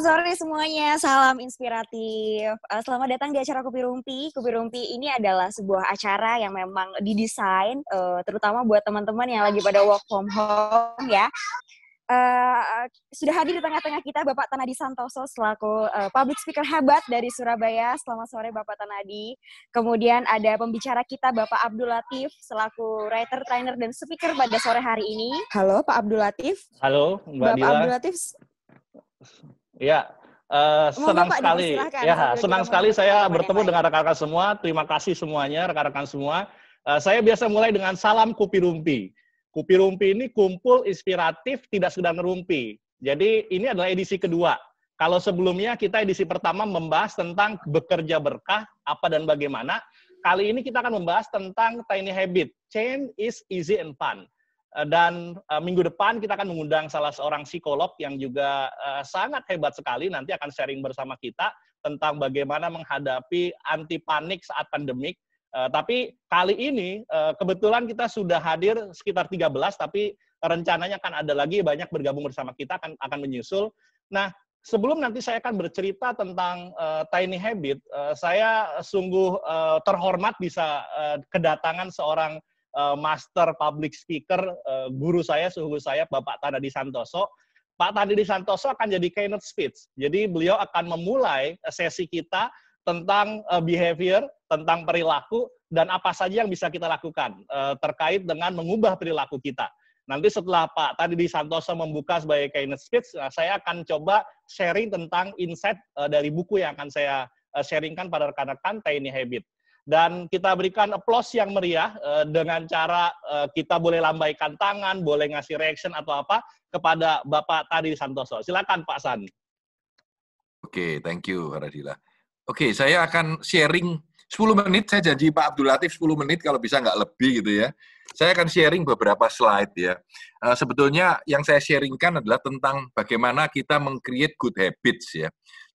Selamat sore semuanya. Salam inspiratif. Uh, selamat datang di acara Kopi Rumpi. Kopi Rumpi ini adalah sebuah acara yang memang didesain uh, terutama buat teman-teman yang lagi pada work from home ya. Uh, sudah hadir di tengah-tengah kita Bapak Tanadi Santoso selaku uh, public speaker hebat dari Surabaya. Selamat sore Bapak Tanadi. Kemudian ada pembicara kita Bapak Abdul Latif selaku writer, trainer, dan speaker pada sore hari ini. Halo Pak Abdul Latif. Halo Mbak Bapak Dila. Abdul Latif. Ya, uh, senang Pak, sekali. Ya, senang sekali saya bertemu dengan rekan-rekan semua. Terima kasih semuanya, rekan-rekan semua. Uh, saya biasa mulai dengan salam Kupi Rumpi. Kupi Rumpi ini kumpul inspiratif, tidak sekedar ngerumpi. Jadi ini adalah edisi kedua. Kalau sebelumnya kita edisi pertama membahas tentang bekerja berkah, apa dan bagaimana. Kali ini kita akan membahas tentang tiny habit. Change is easy and fun. Uh, Dan uh, minggu depan kita akan mengundang salah seorang psikolog yang juga uh, sangat hebat sekali. Nanti akan sharing bersama kita tentang bagaimana menghadapi anti panik saat pandemik. Tapi kali ini kebetulan kita sudah hadir sekitar 13, tapi rencananya akan ada lagi banyak bergabung bersama kita akan akan menyusul. Nah, sebelum nanti saya akan bercerita tentang uh, tiny habit, uh, saya sungguh uh, terhormat bisa uh, kedatangan seorang uh, master public speaker, uh, guru saya, suhu saya, Bapak Tanadi Santoso. Pak Tanadi Santoso akan jadi keynote speech. Jadi beliau akan memulai sesi kita tentang behavior, tentang perilaku, dan apa saja yang bisa kita lakukan terkait dengan mengubah perilaku kita. Nanti setelah Pak Tanadi Santoso membuka sebagai keynote speech, uh, saya akan coba sharing tentang insight dari buku yang akan saya sharingkan pada rekan-rekan Tiny Habit dan kita berikan applause yang meriah uh, dengan cara uh, kita boleh lambaikan tangan, boleh ngasih reaction atau apa kepada Bapak Tadi Santoso. Silakan Pak San. Oke, thank you Radila. Oke, saya akan sharing 10 menit, saya janji Pak Abdul Latif 10 menit kalau bisa nggak lebih gitu ya. Saya akan sharing beberapa slide ya. Uh, sebetulnya yang saya sharingkan adalah tentang bagaimana kita meng-create good habits ya.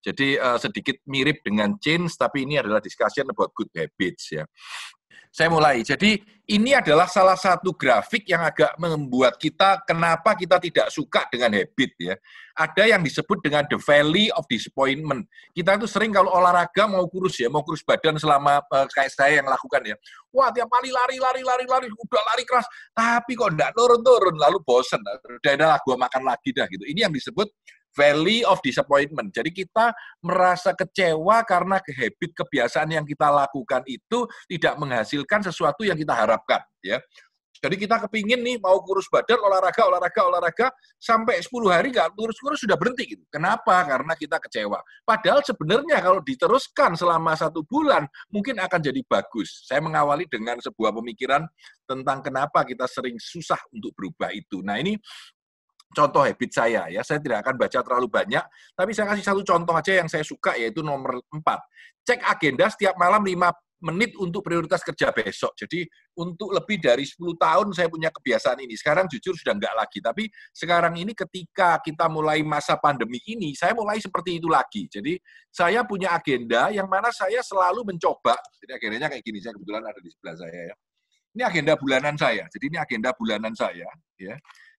Jadi uh, sedikit mirip dengan change, tapi ini adalah discussion about good habits ya. Saya mulai. Jadi ini adalah salah satu grafik yang agak membuat kita kenapa kita tidak suka dengan habit ya. Ada yang disebut dengan the valley of disappointment. Kita itu sering kalau olahraga mau kurus ya, mau kurus badan selama uh, kayak saya yang lakukan ya. Wah tiap kali lari lari lari lari udah lari keras, tapi kok enggak turun-turun lalu bosen. Udah ada gua makan lagi dah gitu. Ini yang disebut valley of disappointment. Jadi kita merasa kecewa karena habit kebiasaan yang kita lakukan itu tidak menghasilkan sesuatu yang kita harapkan, ya. Jadi kita kepingin nih mau kurus badan, olahraga, olahraga, olahraga, sampai 10 hari nggak kurus-kurus sudah berhenti gitu. Kenapa? Karena kita kecewa. Padahal sebenarnya kalau diteruskan selama satu bulan, mungkin akan jadi bagus. Saya mengawali dengan sebuah pemikiran tentang kenapa kita sering susah untuk berubah itu. Nah ini contoh habit saya ya. Saya tidak akan baca terlalu banyak, tapi saya kasih satu contoh aja yang saya suka yaitu nomor 4. Cek agenda setiap malam 5 menit untuk prioritas kerja besok. Jadi untuk lebih dari 10 tahun saya punya kebiasaan ini. Sekarang jujur sudah enggak lagi, tapi sekarang ini ketika kita mulai masa pandemi ini, saya mulai seperti itu lagi. Jadi saya punya agenda yang mana saya selalu mencoba, jadi agendanya kayak gini, saya kebetulan ada di sebelah saya ya. Ini agenda bulanan saya. Jadi ini agenda bulanan saya, ya.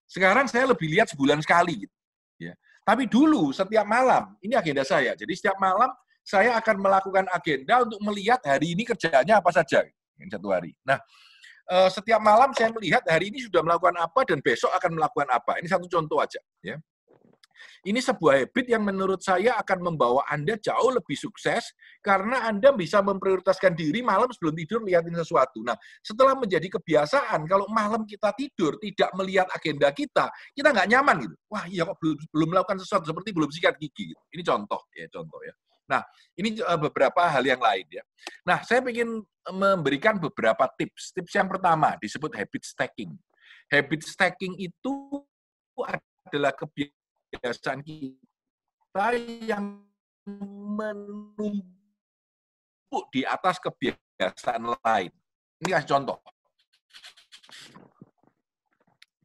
Sekarang saya lebih lihat sebulan sekali gitu. Ya. Tapi dulu setiap malam, ini agenda saya. Jadi setiap malam saya akan melakukan agenda untuk melihat hari ini kerjaannya apa saja yang satu hari. Nah, eh, setiap malam saya melihat hari ini sudah melakukan apa dan besok akan melakukan apa. Ini satu contoh aja, ya. Ini sebuah habit yang menurut saya akan membawa Anda jauh lebih sukses karena Anda bisa memprioritaskan diri malam sebelum tidur lihatin sesuatu. Nah, setelah menjadi kebiasaan, kalau malam kita tidur tidak melihat agenda kita, kita nggak nyaman gitu. Wah, iya kok belum, belum melakukan sesuatu seperti belum sikat gigi. Gitu. Ini contoh ya, contoh ya. Nah, ini beberapa hal yang lain ya. Nah, saya ingin memberikan beberapa tips. Tips yang pertama disebut habit stacking. Habit stacking itu adalah kebiasaan kita yang menumpuk di atas kebiasaan lain. Ini kasih contoh.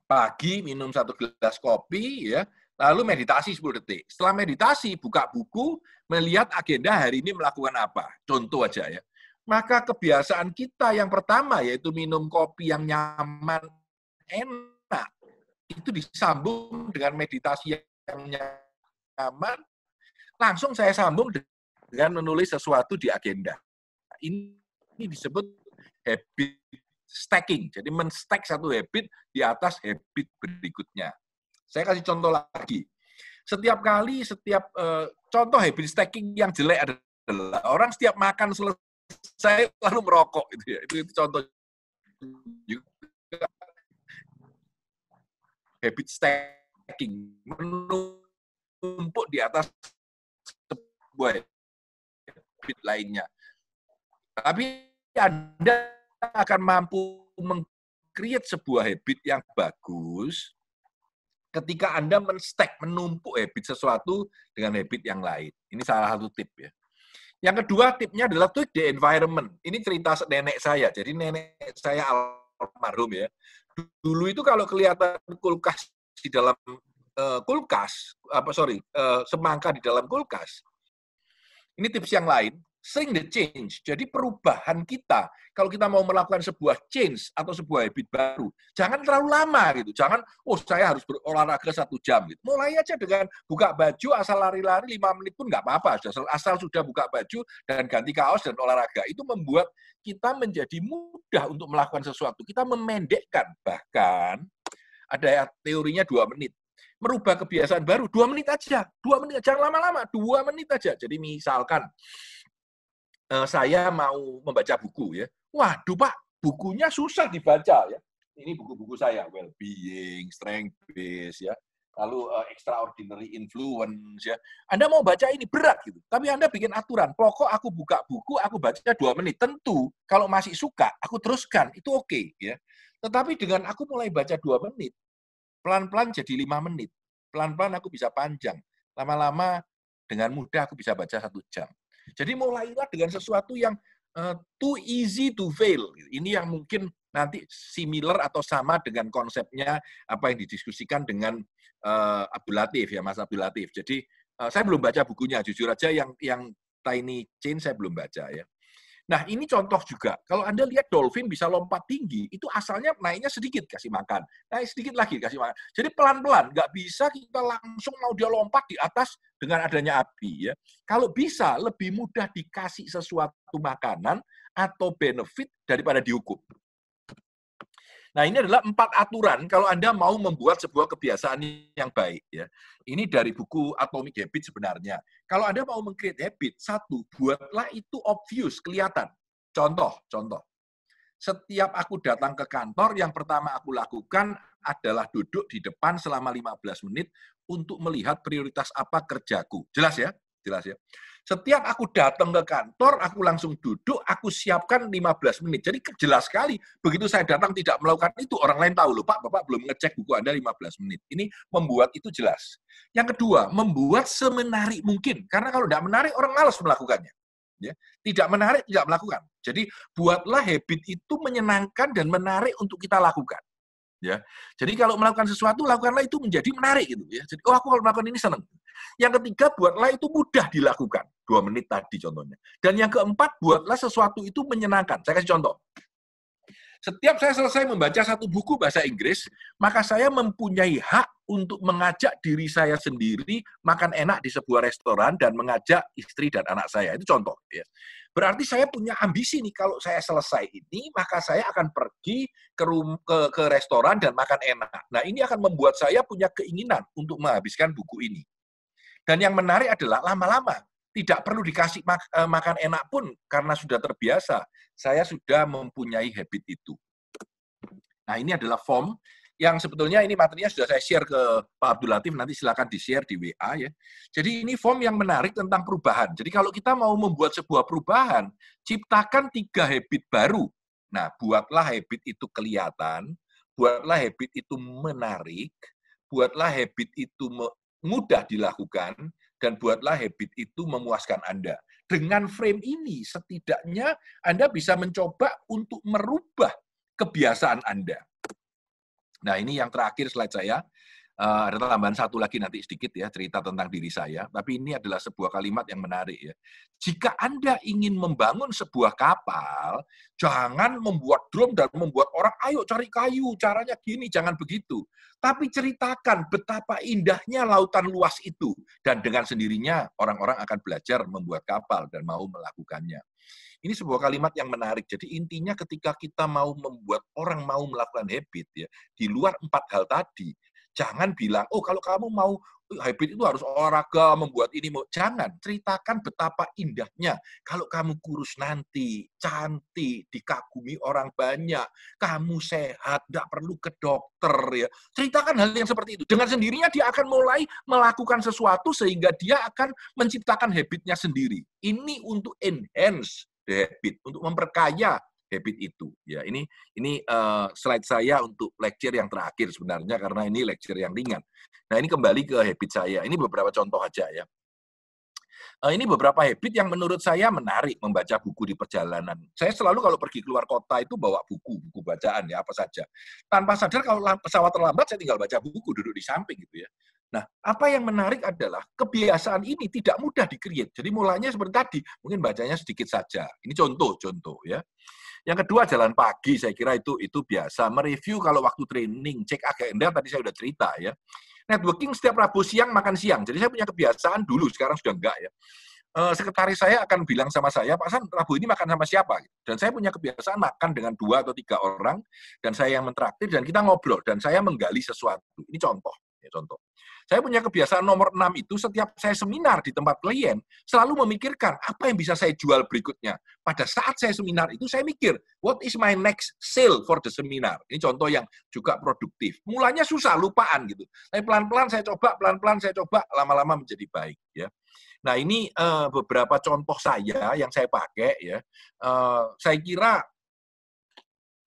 Pagi minum satu gelas kopi, ya, lalu meditasi 10 detik. Setelah meditasi, buka buku, melihat agenda hari ini melakukan apa. Contoh aja ya. Maka kebiasaan kita yang pertama yaitu minum kopi yang nyaman, enak, itu disambung dengan meditasi yang nyaman, langsung saya sambung dengan menulis sesuatu di agenda. Ini, disebut habit stacking. Jadi men-stack satu habit di atas habit berikutnya. Saya kasih contoh lagi. Setiap kali, setiap uh, contoh habit stacking yang jelek adalah orang setiap makan selesai lalu merokok itu ya. Itu, itu contoh juga habit stacking menumpuk di atas sebuah habit lainnya. Tapi Anda akan mampu meng-create sebuah habit yang bagus ketika Anda men-stack, menumpuk habit sesuatu dengan habit yang lain. Ini salah satu tip ya. Yang kedua tipnya adalah tweak the environment. Ini cerita nenek saya. Jadi nenek saya almarhum ya. Dulu itu kalau kelihatan kulkas di dalam uh, kulkas, apa sorry, uh, semangka di dalam kulkas. Ini tips yang lain sering the change. Jadi perubahan kita, kalau kita mau melakukan sebuah change atau sebuah habit baru, jangan terlalu lama gitu. Jangan, oh saya harus berolahraga satu jam gitu. Mulai aja dengan buka baju, asal lari-lari lima menit pun nggak apa-apa. Asal sudah buka baju dan ganti kaos dan olahraga. Itu membuat kita menjadi mudah untuk melakukan sesuatu. Kita memendekkan. Bahkan ada teorinya dua menit merubah kebiasaan baru dua menit aja dua menit jangan lama-lama dua menit aja jadi misalkan uh, saya mau membaca buku ya. Waduh Pak, bukunya susah dibaca ya. Ini buku-buku saya, well-being, strength-based ya. Lalu uh, extraordinary influence ya. Anda mau baca ini berat gitu. Tapi Anda bikin aturan, pokok aku buka buku, aku baca dua menit. Tentu kalau masih suka, aku teruskan, itu oke okay, ya. Tetapi dengan aku mulai baca dua menit, pelan-pelan jadi lima menit. Pelan-pelan aku bisa panjang. Lama-lama dengan mudah aku bisa baca satu jam. Jadi mulailah dengan sesuatu yang uh, too easy to fail. Ini yang mungkin nanti similar atau sama dengan konsepnya apa yang didiskusikan dengan uh, Abdul Latif ya Mas Abdul Latif. Jadi uh, saya belum baca bukunya, jujur aja yang yang Tiny Chain saya belum baca ya. Nah, ini contoh juga. Kalau Anda lihat dolphin bisa lompat tinggi, itu asalnya naiknya sedikit kasih makan. Naik sedikit lagi kasih makan. Jadi pelan-pelan, nggak bisa kita langsung mau dia lompat di atas dengan adanya api. ya. Kalau bisa, lebih mudah dikasih sesuatu makanan atau benefit daripada dihukum. Nah, ini adalah empat aturan kalau Anda mau membuat sebuah kebiasaan yang baik. ya. Ini dari buku Atomic Habit sebenarnya. Kalau Anda mau mengcreate habit, satu, buatlah itu obvious, kelihatan. Contoh, contoh. Setiap aku datang ke kantor, yang pertama aku lakukan adalah duduk di depan selama 15 menit untuk melihat prioritas apa kerjaku. Jelas ya? Jelas ya? Setiap aku datang ke kantor, aku langsung duduk, aku siapkan 15 menit. Jadi jelas sekali, begitu saya datang tidak melakukan itu, orang lain tahu loh, Pak, Bapak belum ngecek buku Anda 15 menit. Ini membuat itu jelas. Yang kedua, membuat semenarik mungkin. Karena kalau tidak menarik, orang malas melakukannya. Ya, tidak menarik, tidak melakukan. Jadi buatlah habit itu menyenangkan dan menarik untuk kita lakukan ya. Jadi kalau melakukan sesuatu lakukanlah itu menjadi menarik gitu ya. Jadi oh aku kalau melakukan ini senang. Yang ketiga buatlah itu mudah dilakukan. Dua menit tadi contohnya. Dan yang keempat buatlah sesuatu itu menyenangkan. Saya kasih contoh. Setiap saya selesai membaca satu buku bahasa Inggris, maka saya mempunyai hak untuk mengajak diri saya sendiri makan enak di sebuah restoran dan mengajak istri dan anak saya. Itu contoh. Ya. Berarti saya punya ambisi nih kalau saya selesai ini maka saya akan pergi ke ke, ke restoran dan makan enak. Nah, ini akan membuat saya punya keinginan untuk menghabiskan buku ini. Dan yang menarik adalah lama-lama tidak perlu dikasih mak eh, makan enak pun karena sudah terbiasa. Saya sudah mempunyai habit itu. Nah, ini adalah form yang sebetulnya ini materinya sudah saya share ke Pak Abdul Latif, nanti silakan di-share di WA ya. Jadi ini form yang menarik tentang perubahan. Jadi kalau kita mau membuat sebuah perubahan, ciptakan tiga habit baru. Nah, buatlah habit itu kelihatan, buatlah habit itu menarik, buatlah habit itu mudah dilakukan, dan buatlah habit itu memuaskan Anda. Dengan frame ini, setidaknya Anda bisa mencoba untuk merubah kebiasaan Anda. Nah, ini yang terakhir slide saya. Uh, ada tambahan satu lagi nanti sedikit ya cerita tentang diri saya. Tapi ini adalah sebuah kalimat yang menarik ya. Jika Anda ingin membangun sebuah kapal, jangan membuat drum dan membuat orang ayo cari kayu, caranya gini, jangan begitu. Tapi ceritakan betapa indahnya lautan luas itu dan dengan sendirinya orang-orang akan belajar membuat kapal dan mau melakukannya. Ini sebuah kalimat yang menarik. Jadi intinya ketika kita mau membuat orang mau melakukan habit ya, di luar empat hal tadi, Jangan bilang, oh kalau kamu mau eh, habit itu harus olahraga, membuat ini. mau Jangan, ceritakan betapa indahnya. Kalau kamu kurus nanti, cantik, dikagumi orang banyak, kamu sehat, tidak perlu ke dokter. ya Ceritakan hal yang seperti itu. Dengan sendirinya dia akan mulai melakukan sesuatu sehingga dia akan menciptakan habitnya sendiri. Ini untuk enhance the habit, untuk memperkaya habit itu. Ya, ini ini uh, slide saya untuk lecture yang terakhir sebenarnya karena ini lecture yang ringan. Nah, ini kembali ke habit saya. Ini beberapa contoh aja ya. Uh, ini beberapa habit yang menurut saya menarik membaca buku di perjalanan. Saya selalu kalau pergi keluar kota itu bawa buku, buku bacaan ya apa saja. Tanpa sadar kalau pesawat terlambat saya tinggal baca buku duduk di samping gitu ya. Nah, apa yang menarik adalah kebiasaan ini tidak mudah dikreat. Jadi mulanya seperti tadi, mungkin bacanya sedikit saja. Ini contoh-contoh ya. Yang kedua jalan pagi, saya kira itu itu biasa. Mereview kalau waktu training, cek agenda tadi saya sudah cerita ya. Networking setiap Rabu siang makan siang. Jadi saya punya kebiasaan dulu, sekarang sudah enggak ya. Uh, sekretaris saya akan bilang sama saya, Pak San, Rabu ini makan sama siapa? Dan saya punya kebiasaan makan dengan dua atau tiga orang, dan saya yang mentraktir, dan kita ngobrol, dan saya menggali sesuatu. Ini contoh. Ya, contoh. Saya punya kebiasaan nomor 6 itu setiap saya seminar di tempat klien, selalu memikirkan apa yang bisa saya jual berikutnya. Pada saat saya seminar itu saya mikir, what is my next sale for the seminar? Ini contoh yang juga produktif. Mulanya susah, lupaan gitu. Tapi pelan-pelan saya coba, pelan-pelan saya coba, lama-lama menjadi baik. ya. Nah ini uh, beberapa contoh saya yang saya pakai ya. Uh, saya kira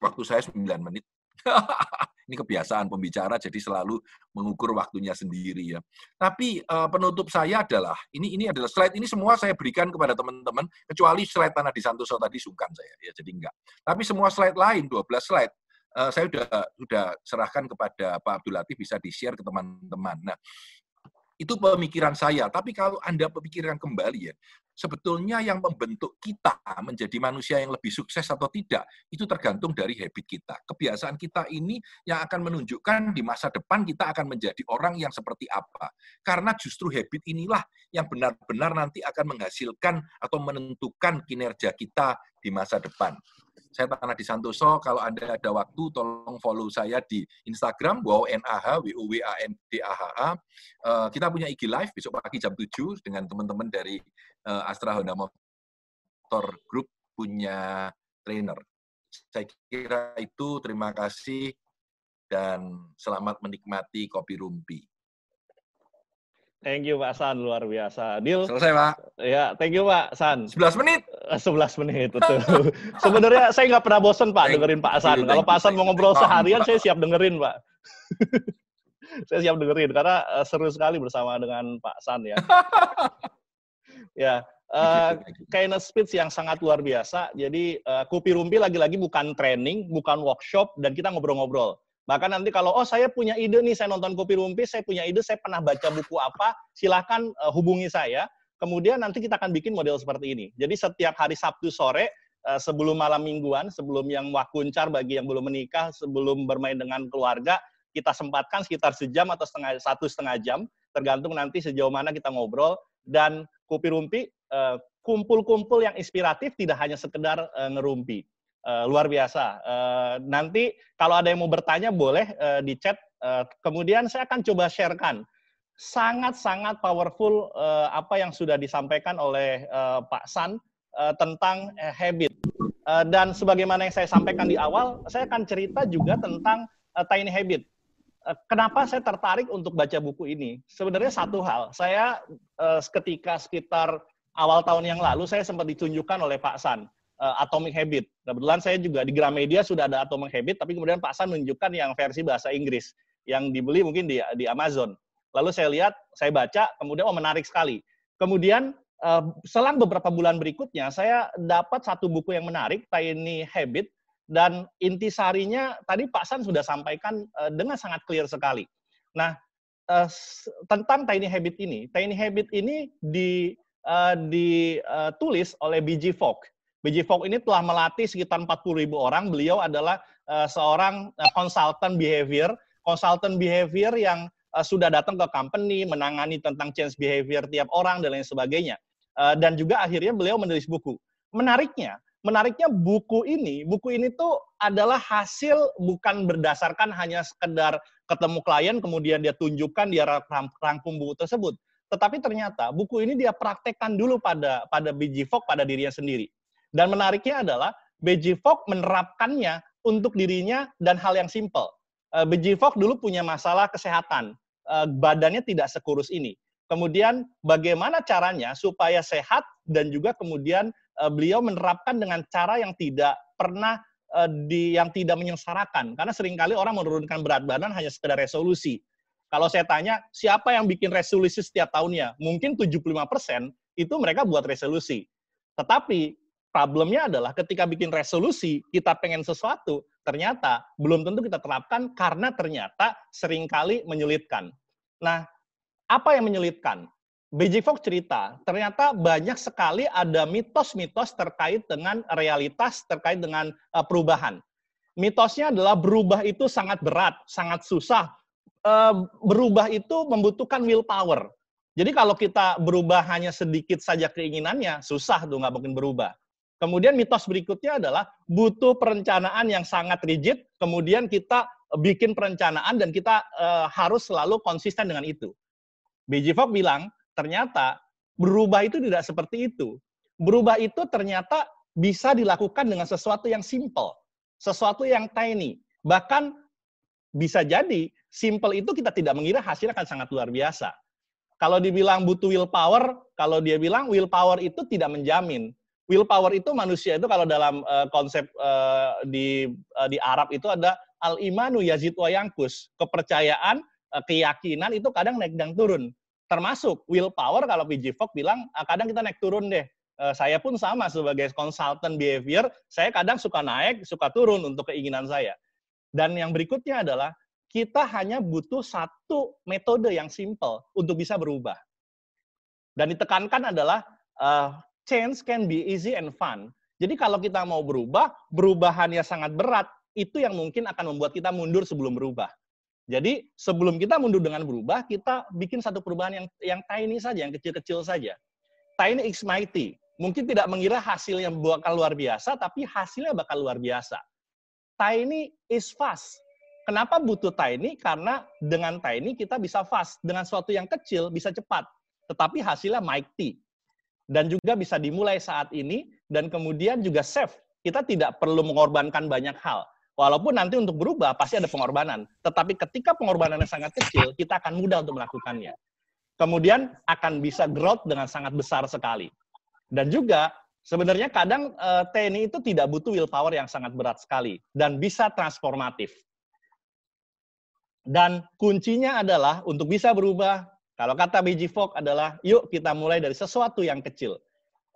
waktu saya 9 menit. Ini kebiasaan pembicara, jadi selalu mengukur waktunya sendiri ya. Tapi uh, penutup saya adalah ini ini adalah slide ini semua saya berikan kepada teman-teman kecuali slide tanah di Santoso tadi sungkan saya ya jadi enggak. Tapi semua slide lain 12 slide uh, saya sudah sudah serahkan kepada Pak Abdul Latif bisa di-share ke teman-teman. Nah, itu pemikiran saya. Tapi kalau Anda pemikiran kembali ya, sebetulnya yang membentuk kita menjadi manusia yang lebih sukses atau tidak, itu tergantung dari habit kita. Kebiasaan kita ini yang akan menunjukkan di masa depan kita akan menjadi orang yang seperti apa. Karena justru habit inilah yang benar-benar nanti akan menghasilkan atau menentukan kinerja kita di masa depan saya Tanah di Santoso. Kalau Anda ada waktu, tolong follow saya di Instagram, wow NAH, W O W A N D A H A. Uh, kita punya IG Live besok pagi jam 7 dengan teman-teman dari uh, Astra Honda Motor Group punya trainer. Saya kira itu terima kasih dan selamat menikmati kopi rumpi. Thank you Pak San, luar biasa. Deal. Selesai Pak. Ya, thank you Pak San. 11 menit. 11 eh, menit, betul. Sebenarnya saya nggak pernah bosen Pak thank dengerin Pak San. Kalau Pak San mau ngobrol seharian, saya siap dengerin Pak. saya siap dengerin, karena uh, seru sekali bersama dengan Pak San ya. ya, uh, kindness speech yang sangat luar biasa. Jadi uh, Kopi Rumpi lagi-lagi bukan training, bukan workshop, dan kita ngobrol-ngobrol. Bahkan nanti kalau, oh saya punya ide nih, saya nonton Kopi Rumpi, saya punya ide, saya pernah baca buku apa, silahkan uh, hubungi saya. Kemudian nanti kita akan bikin model seperti ini. Jadi setiap hari Sabtu sore, uh, sebelum malam mingguan, sebelum yang wakuncar bagi yang belum menikah, sebelum bermain dengan keluarga, kita sempatkan sekitar sejam atau setengah, satu setengah jam, tergantung nanti sejauh mana kita ngobrol. Dan Kopi Rumpi, uh, kumpul-kumpul yang inspiratif tidak hanya sekedar uh, ngerumpi Uh, luar biasa. Uh, nanti kalau ada yang mau bertanya boleh uh, di chat. Uh, kemudian saya akan coba sharekan sangat-sangat powerful uh, apa yang sudah disampaikan oleh uh, Pak San uh, tentang uh, habit. Uh, dan sebagaimana yang saya sampaikan di awal, saya akan cerita juga tentang uh, tiny habit. Uh, kenapa saya tertarik untuk baca buku ini? Sebenarnya satu hal, saya uh, ketika sekitar awal tahun yang lalu saya sempat ditunjukkan oleh Pak San uh, Atomic Habit. Kebetulan saya juga di Gramedia sudah ada Atomic Habit, tapi kemudian Pak San menunjukkan yang versi bahasa Inggris yang dibeli mungkin di, di Amazon. Lalu saya lihat, saya baca, kemudian oh menarik sekali. Kemudian uh, selang beberapa bulan berikutnya, saya dapat satu buku yang menarik, Tiny Habit, dan intisarinya tadi Pak San sudah sampaikan uh, dengan sangat clear sekali. Nah, uh, tentang tiny habit ini. Tiny habit ini di ditulis oleh BG Fogg. BG Fogg ini telah melatih sekitar 40 ribu orang. Beliau adalah uh, seorang uh, behavior, konsultan behavior yang uh, sudah datang ke company, menangani tentang change behavior tiap orang dan lain sebagainya. Uh, dan juga akhirnya beliau menulis buku. Menariknya, menariknya buku ini, buku ini tuh adalah hasil bukan berdasarkan hanya sekedar ketemu klien kemudian dia tunjukkan dia rangkum buku tersebut, tetapi ternyata buku ini dia praktekkan dulu pada pada BG Fogg pada dirinya sendiri. Dan menariknya adalah BG Fogg menerapkannya untuk dirinya dan hal yang simple. Uh, eh, BG Fogg dulu punya masalah kesehatan, uh, badannya tidak sekurus ini. Kemudian bagaimana caranya supaya sehat dan juga kemudian uh, beliau menerapkan dengan cara yang tidak pernah di yang tidak menyengsarakan karena sering kali orang menurunkan berat badan hanya sekedar resolusi. Kalau saya tanya siapa yang bikin resolusi setiap tahunnya, mungkin 75% itu mereka buat resolusi. Tetapi Problemnya adalah ketika bikin resolusi, kita pengen sesuatu, ternyata belum tentu kita terapkan karena ternyata sering kali menyulitkan. Nah, apa yang menyulitkan? BJ Fox cerita, ternyata banyak sekali ada mitos-mitos terkait dengan realitas, terkait dengan uh, perubahan. Mitosnya adalah berubah itu sangat berat, sangat susah. Uh, berubah itu membutuhkan willpower. Jadi kalau kita berubah hanya sedikit saja keinginannya, susah tuh nggak mungkin berubah. Kemudian mitos berikutnya adalah butuh perencanaan yang sangat rigid, kemudian kita bikin perencanaan dan kita uh, harus selalu konsisten dengan itu. BJ Fogg bilang, ternyata berubah itu tidak seperti itu. Berubah itu ternyata bisa dilakukan dengan sesuatu yang simple, sesuatu yang tiny. Bahkan bisa jadi simple itu kita tidak mengira hasilnya akan sangat luar biasa. Kalau dibilang butuh willpower, kalau dia bilang willpower itu tidak menjamin willpower itu manusia itu kalau dalam uh, konsep uh, di uh, di Arab itu ada al imanu yazid wa yangkus kepercayaan uh, keyakinan itu kadang naik dan turun. Termasuk willpower kalau PJ Fogg bilang uh, kadang kita naik turun deh. Saya pun sama sebagai konsultan behavior saya kadang suka naik suka turun untuk keinginan saya. Dan yang berikutnya adalah kita hanya butuh satu metode yang simple untuk bisa berubah. Dan ditekankan adalah change can be easy and fun. Jadi kalau kita mau berubah, perubahannya sangat berat, itu yang mungkin akan membuat kita mundur sebelum berubah. Jadi sebelum kita mundur dengan berubah, kita bikin satu perubahan yang yang tiny saja, yang kecil-kecil saja. Tiny is mighty. Mungkin tidak mengira hasilnya bakal luar biasa, tapi hasilnya bakal luar biasa. Tiny is fast. Kenapa butuh tiny? Karena dengan tiny kita bisa fast. Dengan suatu yang kecil bisa cepat. Tetapi hasilnya mighty dan juga bisa dimulai saat ini dan kemudian juga safe. Kita tidak perlu mengorbankan banyak hal. Walaupun nanti untuk berubah pasti ada pengorbanan. Tetapi ketika pengorbanannya sangat kecil, kita akan mudah untuk melakukannya. Kemudian akan bisa growth dengan sangat besar sekali. Dan juga sebenarnya kadang eh, TNI itu tidak butuh willpower yang sangat berat sekali dan bisa transformatif. Dan kuncinya adalah untuk bisa berubah kalau kata BG Fogg adalah, yuk kita mulai dari sesuatu yang kecil.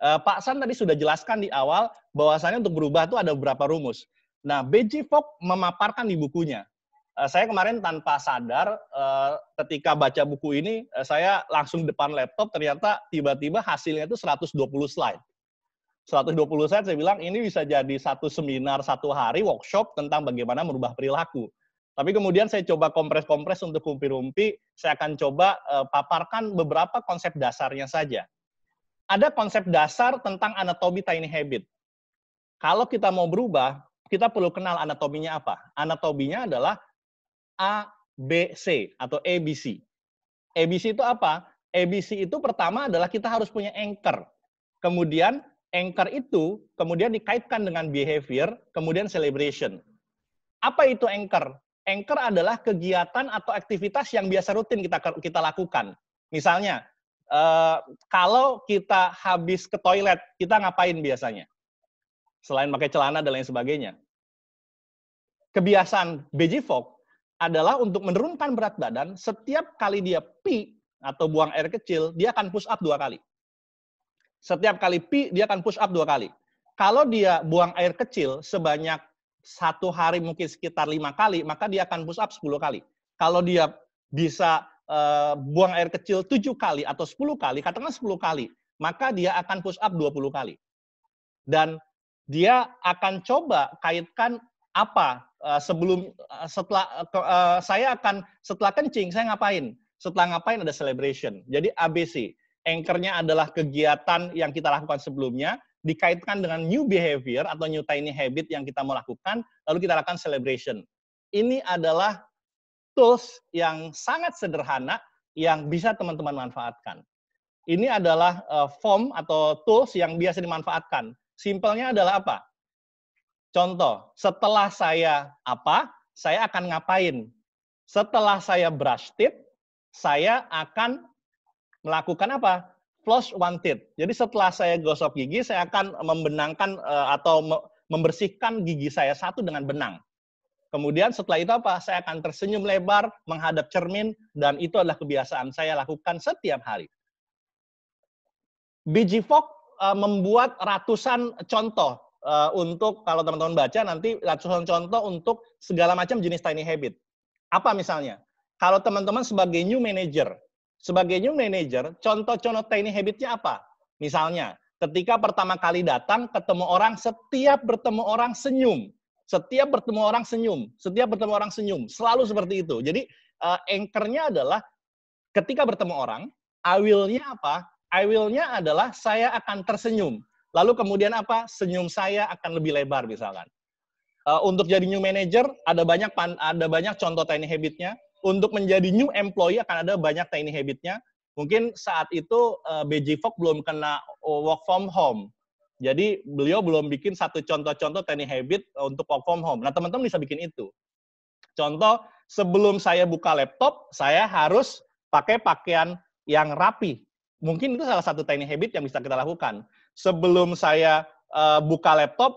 Uh, Pak San tadi sudah jelaskan di awal bahwasannya untuk berubah itu ada beberapa rumus. Nah, BG Fogg memaparkan di bukunya. Uh, saya kemarin tanpa sadar uh, ketika baca buku ini, uh, saya langsung depan laptop ternyata tiba-tiba hasilnya itu 120 slide. 120 slide saya bilang ini bisa jadi satu seminar satu hari workshop tentang bagaimana merubah perilaku. Tapi kemudian saya coba kompres-kompres untuk rumpi-rumpi, saya akan coba uh, paparkan beberapa konsep dasarnya saja. Ada konsep dasar tentang anatomi tiny habit. Kalau kita mau berubah, kita perlu kenal anatominya apa. Anatominya adalah A, B, C atau ABC. ABC itu apa? ABC itu pertama adalah kita harus punya anchor. Kemudian anchor itu kemudian dikaitkan dengan behavior, kemudian celebration. Apa itu anchor? Anchor adalah kegiatan atau aktivitas yang biasa rutin kita kita lakukan. Misalnya, uh, kalau kita habis ke toilet, kita ngapain biasanya? Selain pakai celana dan lain sebagainya. Kebiasaan BG Fogg adalah untuk menurunkan berat badan, setiap kali dia pi atau buang air kecil, dia akan push up dua kali. Setiap kali pi, dia akan push up dua kali. Kalau dia buang air kecil sebanyak satu hari mungkin sekitar lima kali, maka dia akan push up 10 kali. Kalau dia bisa uh, buang air kecil 7 kali atau 10 kali, katakan 10 kali, maka dia akan push up 20 kali. Dan dia akan coba kaitkan apa uh, sebelum uh, setelah saya akan setelah kencing saya ngapain? Setelah ngapain ada celebration. Jadi ABC. Anchornya adalah kegiatan yang kita lakukan sebelumnya, dikaitkan dengan new behavior atau new tiny habit yang kita mau lakukan, lalu kita lakukan celebration. Ini adalah tools yang sangat sederhana yang bisa teman-teman manfaatkan. Ini adalah uh, form atau tools yang biasa dimanfaatkan. Simpelnya adalah apa? Contoh, setelah saya apa, saya akan ngapain? Setelah saya brush teeth, saya akan melakukan apa? Floss one teeth. Jadi setelah saya gosok gigi, saya akan membenangkan uh, atau me membersihkan gigi saya satu dengan benang. Kemudian setelah itu apa? Saya akan tersenyum lebar menghadap cermin dan itu adalah kebiasaan saya lakukan setiap hari. Biji Fok uh, membuat ratusan contoh uh, untuk kalau teman-teman baca nanti ratusan contoh untuk segala macam jenis tiny habit. Apa misalnya? Kalau teman-teman sebagai new manager, sebagai new manager, contoh-contoh tiny habitnya apa? Misalnya, ketika pertama kali datang ketemu orang, setiap bertemu orang senyum setiap bertemu orang senyum, setiap bertemu orang senyum, selalu seperti itu. Jadi uh, anchor-nya adalah ketika bertemu orang, I will-nya apa? I will-nya adalah saya akan tersenyum. Lalu kemudian apa? Senyum saya akan lebih lebar misalkan. Uh, untuk jadi new manager ada banyak ada banyak contoh tiny habit-nya. Untuk menjadi new employee akan ada banyak tiny habit-nya. Mungkin saat itu uh, BJ Fogg belum kena work from home. Jadi beliau belum bikin satu contoh-contoh tiny habit untuk work from home. Nah teman-teman bisa bikin itu. Contoh, sebelum saya buka laptop, saya harus pakai pakaian yang rapi. Mungkin itu salah satu tiny habit yang bisa kita lakukan. Sebelum saya uh, buka laptop,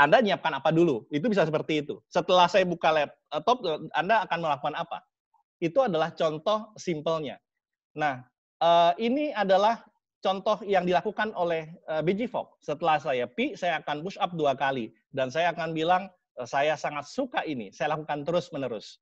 Anda nyiapkan apa dulu? Itu bisa seperti itu. Setelah saya buka laptop, Anda akan melakukan apa? Itu adalah contoh simpelnya. Nah, uh, ini adalah contoh yang dilakukan oleh uh, BG Fogg. Setelah saya pi, saya akan push up dua kali. Dan saya akan bilang, uh, saya sangat suka ini. Saya lakukan terus-menerus.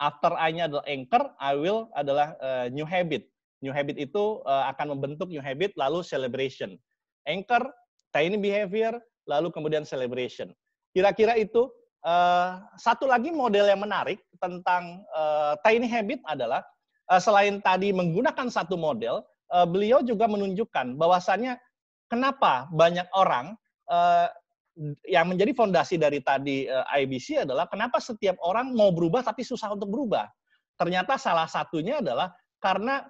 After I-nya adalah anchor, I will adalah new habit. New habit itu akan membentuk new habit, lalu celebration. Anchor, tiny behavior, lalu kemudian celebration. Kira-kira itu uh, satu lagi model yang menarik tentang uh, tiny habit adalah uh, selain tadi menggunakan satu model, beliau juga menunjukkan bahwasannya kenapa banyak orang yang menjadi fondasi dari tadi eh, IBC adalah kenapa setiap orang mau berubah tapi susah untuk berubah. Ternyata salah satunya adalah karena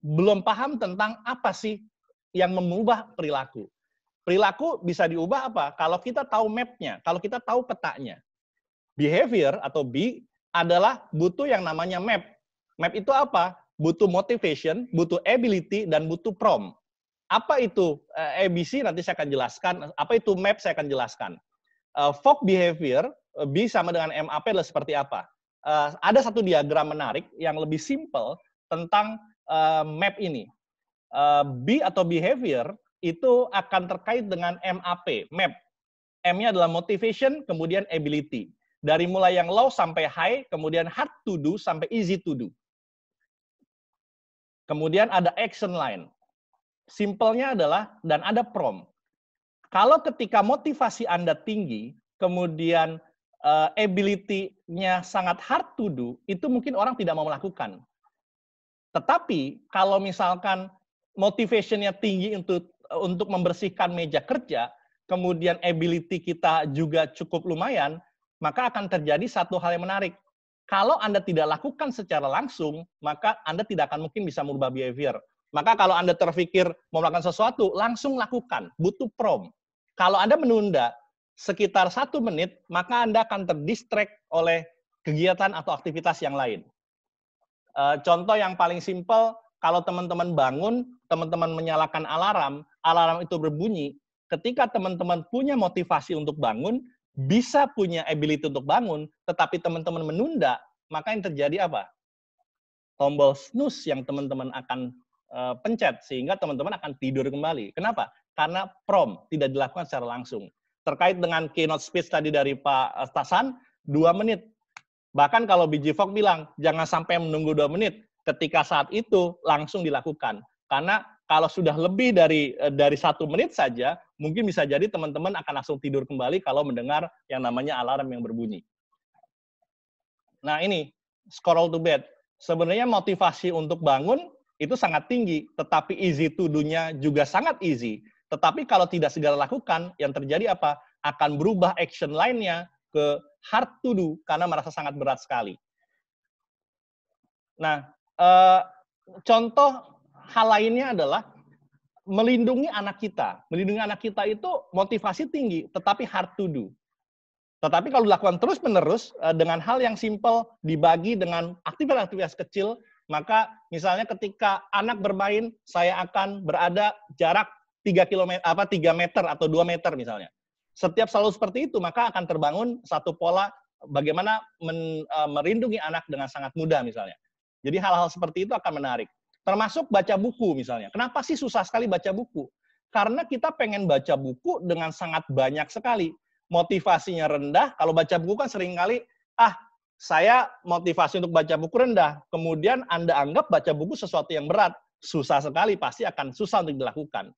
belum paham tentang apa sih yang mengubah perilaku. Perilaku bisa diubah apa? Kalau kita tahu mapnya, kalau kita tahu petanya. Behavior atau B adalah butuh yang namanya map. Map itu apa? butuh motivation, butuh ability, dan butuh prom. Apa itu eh, ABC? Nanti saya akan jelaskan. Apa itu map? Saya akan jelaskan. Uh, folk behavior, uh, B sama dengan MAP adalah seperti apa? Ada satu diagram menarik yang lebih simple tentang map ini. B atau behavior itu akan terkait dengan MAP, map. M-nya adalah motivation, kemudian ability. Dari mulai yang low sampai high, kemudian hard to do sampai easy to do. Kemudian ada action line. Simpelnya adalah dan ada prom. Kalau ketika motivasi Anda tinggi, kemudian uh, ability-nya sangat hard to do, itu mungkin orang tidak mau melakukan. Tetapi kalau misalkan motivation-nya tinggi untuk untuk membersihkan meja kerja, kemudian ability kita juga cukup lumayan, maka akan terjadi satu hal yang menarik. Kalau Anda tidak lakukan secara langsung, maka Anda tidak akan mungkin bisa merubah behavior. Maka kalau Anda terpikir mau melakukan sesuatu, langsung lakukan. Butuh prom. Kalau Anda menunda sekitar satu menit, maka Anda akan terdistract oleh kegiatan atau aktivitas yang lain. Eh, contoh yang paling simpel, kalau teman-teman bangun, teman-teman menyalakan alarm, alarm itu berbunyi, ketika teman-teman punya motivasi untuk bangun, bisa punya ability untuk bangun, tetapi teman-teman menunda, maka yang terjadi apa? Tombol snooze yang teman-teman akan uh, pencet, sehingga teman-teman akan tidur kembali. Kenapa? Karena prom tidak dilakukan secara langsung. Terkait dengan keynote speech tadi dari Pak Stasan, dua menit. Bahkan kalau BG Fogg bilang, jangan sampai menunggu dua menit, ketika saat itu langsung dilakukan. Karena kalau sudah lebih dari eh, dari satu menit saja, mungkin bisa jadi teman-teman akan langsung tidur kembali kalau mendengar yang namanya alarm yang berbunyi. Nah ini, scroll to bed. Sebenarnya motivasi untuk bangun itu sangat tinggi, tetapi easy to do-nya juga sangat easy. Tetapi kalau tidak segera lakukan, yang terjadi apa? Akan berubah action lainnya ke hard to do karena merasa sangat berat sekali. Nah, eh, contoh hal lainnya adalah melindungi anak kita. Melindungi anak kita itu motivasi tinggi, tetapi hard to do. Tetapi kalau dilakukan terus-menerus eh, dengan hal yang simple, dibagi dengan aktivitas-aktivitas kecil, maka misalnya ketika anak bermain, saya akan berada jarak 3 km apa 3 meter atau 2 meter misalnya. Setiap selalu seperti itu, maka akan terbangun satu pola bagaimana men, uh, merindungi anak dengan sangat mudah misalnya. Jadi hal-hal seperti itu akan menarik. Termasuk baca buku misalnya. Kenapa sih susah sekali baca buku? Karena kita pengen baca buku dengan sangat banyak sekali motivasinya rendah, kalau baca buku kan sering kali, ah, saya motivasi untuk baca buku rendah. Kemudian Anda anggap baca buku sesuatu yang berat. Susah sekali, pasti akan susah untuk dilakukan.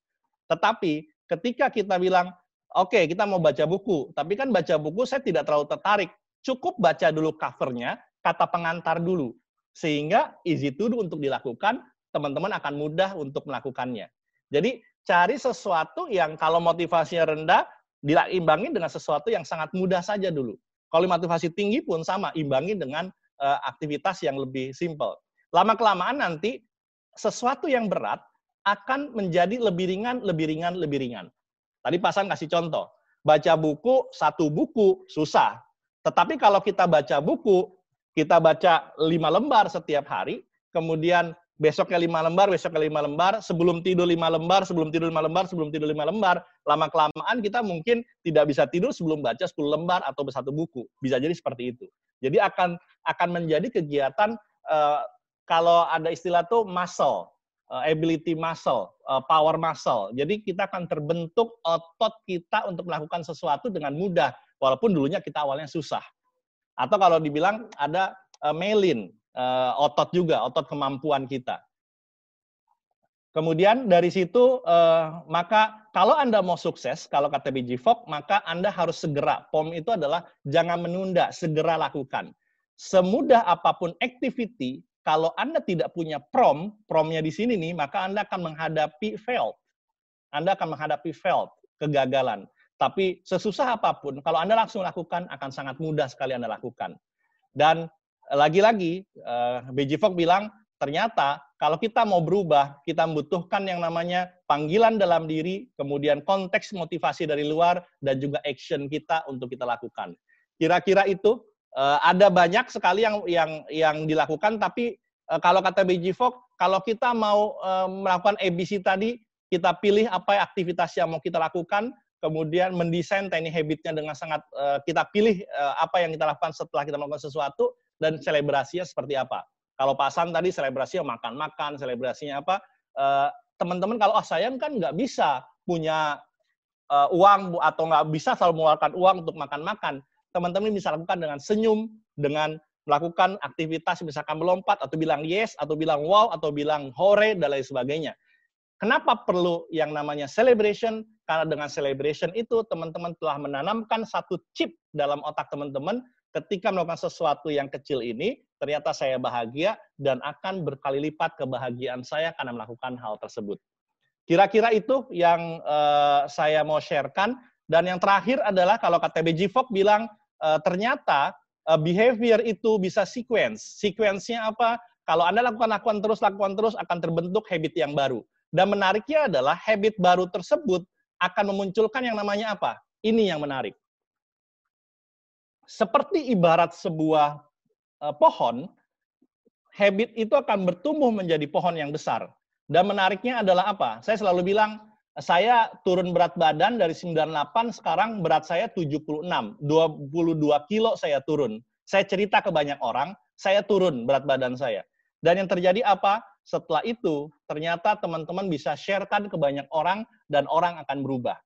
Tetapi ketika kita bilang, oke okay, kita mau baca buku, tapi kan baca buku saya tidak terlalu tertarik. Cukup baca dulu covernya, kata pengantar dulu. Sehingga easy to do untuk dilakukan, teman-teman akan mudah untuk melakukannya. Jadi cari sesuatu yang kalau motivasinya rendah, diimbangin dengan sesuatu yang sangat mudah saja dulu. Kalau motivasi tinggi pun sama, imbangin dengan uh, aktivitas yang lebih simple. Lama-kelamaan nanti sesuatu yang berat akan menjadi lebih ringan, lebih ringan, lebih ringan. Tadi Pasan kasih contoh, baca buku, satu buku, susah. Tetapi kalau kita baca buku, kita baca lima lembar setiap hari, kemudian besoknya lima lembar, besoknya lima lembar, sebelum tidur lima lembar, sebelum tidur lima lembar, sebelum tidur lima lembar, lama kelamaan kita mungkin tidak bisa tidur sebelum baca 10 lembar atau satu buku. Bisa jadi seperti itu. Jadi akan akan menjadi kegiatan uh, kalau ada istilah tuh muscle, uh, ability muscle, uh, power muscle. Jadi kita akan terbentuk otot kita untuk melakukan sesuatu dengan mudah, walaupun dulunya kita awalnya susah. Atau kalau dibilang ada uh, melin, uh, otot juga, otot kemampuan kita. Kemudian dari situ, uh, maka kalau Anda mau sukses, kalau kata BG Fogg, maka Anda harus segera. POM itu adalah jangan menunda, segera lakukan. Semudah apa pun activity, kalau Anda tidak punya prom, promnya di sini nih, maka Anda akan menghadapi failed. Anda akan menghadapi failed, kegagalan. Tapi sesusah apa pun, kalau Anda langsung lakukan, akan sangat mudah sekali Anda lakukan. Dan lagi-lagi uh, eh, BJ Fogg bilang ternyata kalau kita mau berubah, kita membutuhkan yang namanya panggilan dalam diri, kemudian konteks motivasi dari luar, dan juga action kita untuk kita lakukan. Kira-kira itu uh, ada banyak sekali yang yang yang dilakukan, tapi uh, kalau kata BJ Fogg, kalau kita mau uh, melakukan ABC tadi, kita pilih apa aktivitas yang mau kita lakukan, kemudian mendesain tiny habitnya dengan sangat kita pilih apa yang kita lakukan setelah kita melakukan sesuatu, dan selebrasinya seperti apa. Kalau pasan tadi selebrasinya makan-makan, selebrasinya apa? Eh, teman-teman kalau ah saya kan nggak bisa punya uh, uang atau nggak bisa selalu mengeluarkan uang untuk makan-makan. Teman-teman bisa lakukan dengan senyum, dengan melakukan aktivitas misalkan melompat atau bilang yes atau bilang wow atau bilang hore dan lain sebagainya. Kenapa perlu yang namanya celebration? Karena dengan celebration itu teman-teman telah menanamkan satu chip dalam otak teman-teman ketika melakukan sesuatu yang kecil ini, ternyata saya bahagia dan akan berkali lipat kebahagiaan saya karena melakukan hal tersebut. Kira-kira itu yang uh, saya mau sharekan. Dan yang terakhir adalah kalau BG Fogg bilang, uh, ternyata uh, behavior itu bisa sequence. Sequence-nya apa? Kalau Anda lakukan-lakukan terus, lakukan terus, akan terbentuk habit yang baru. Dan menariknya adalah habit baru tersebut akan memunculkan yang namanya apa? Ini yang menarik seperti ibarat sebuah uh, pohon, habit itu akan bertumbuh menjadi pohon yang besar. Dan menariknya adalah apa? Saya selalu bilang, saya turun berat badan dari 98, sekarang berat saya 76. 22 kilo saya turun. Saya cerita ke banyak orang, saya turun berat badan saya. Dan yang terjadi apa? Setelah itu, ternyata teman-teman bisa sharekan ke banyak orang, dan orang akan berubah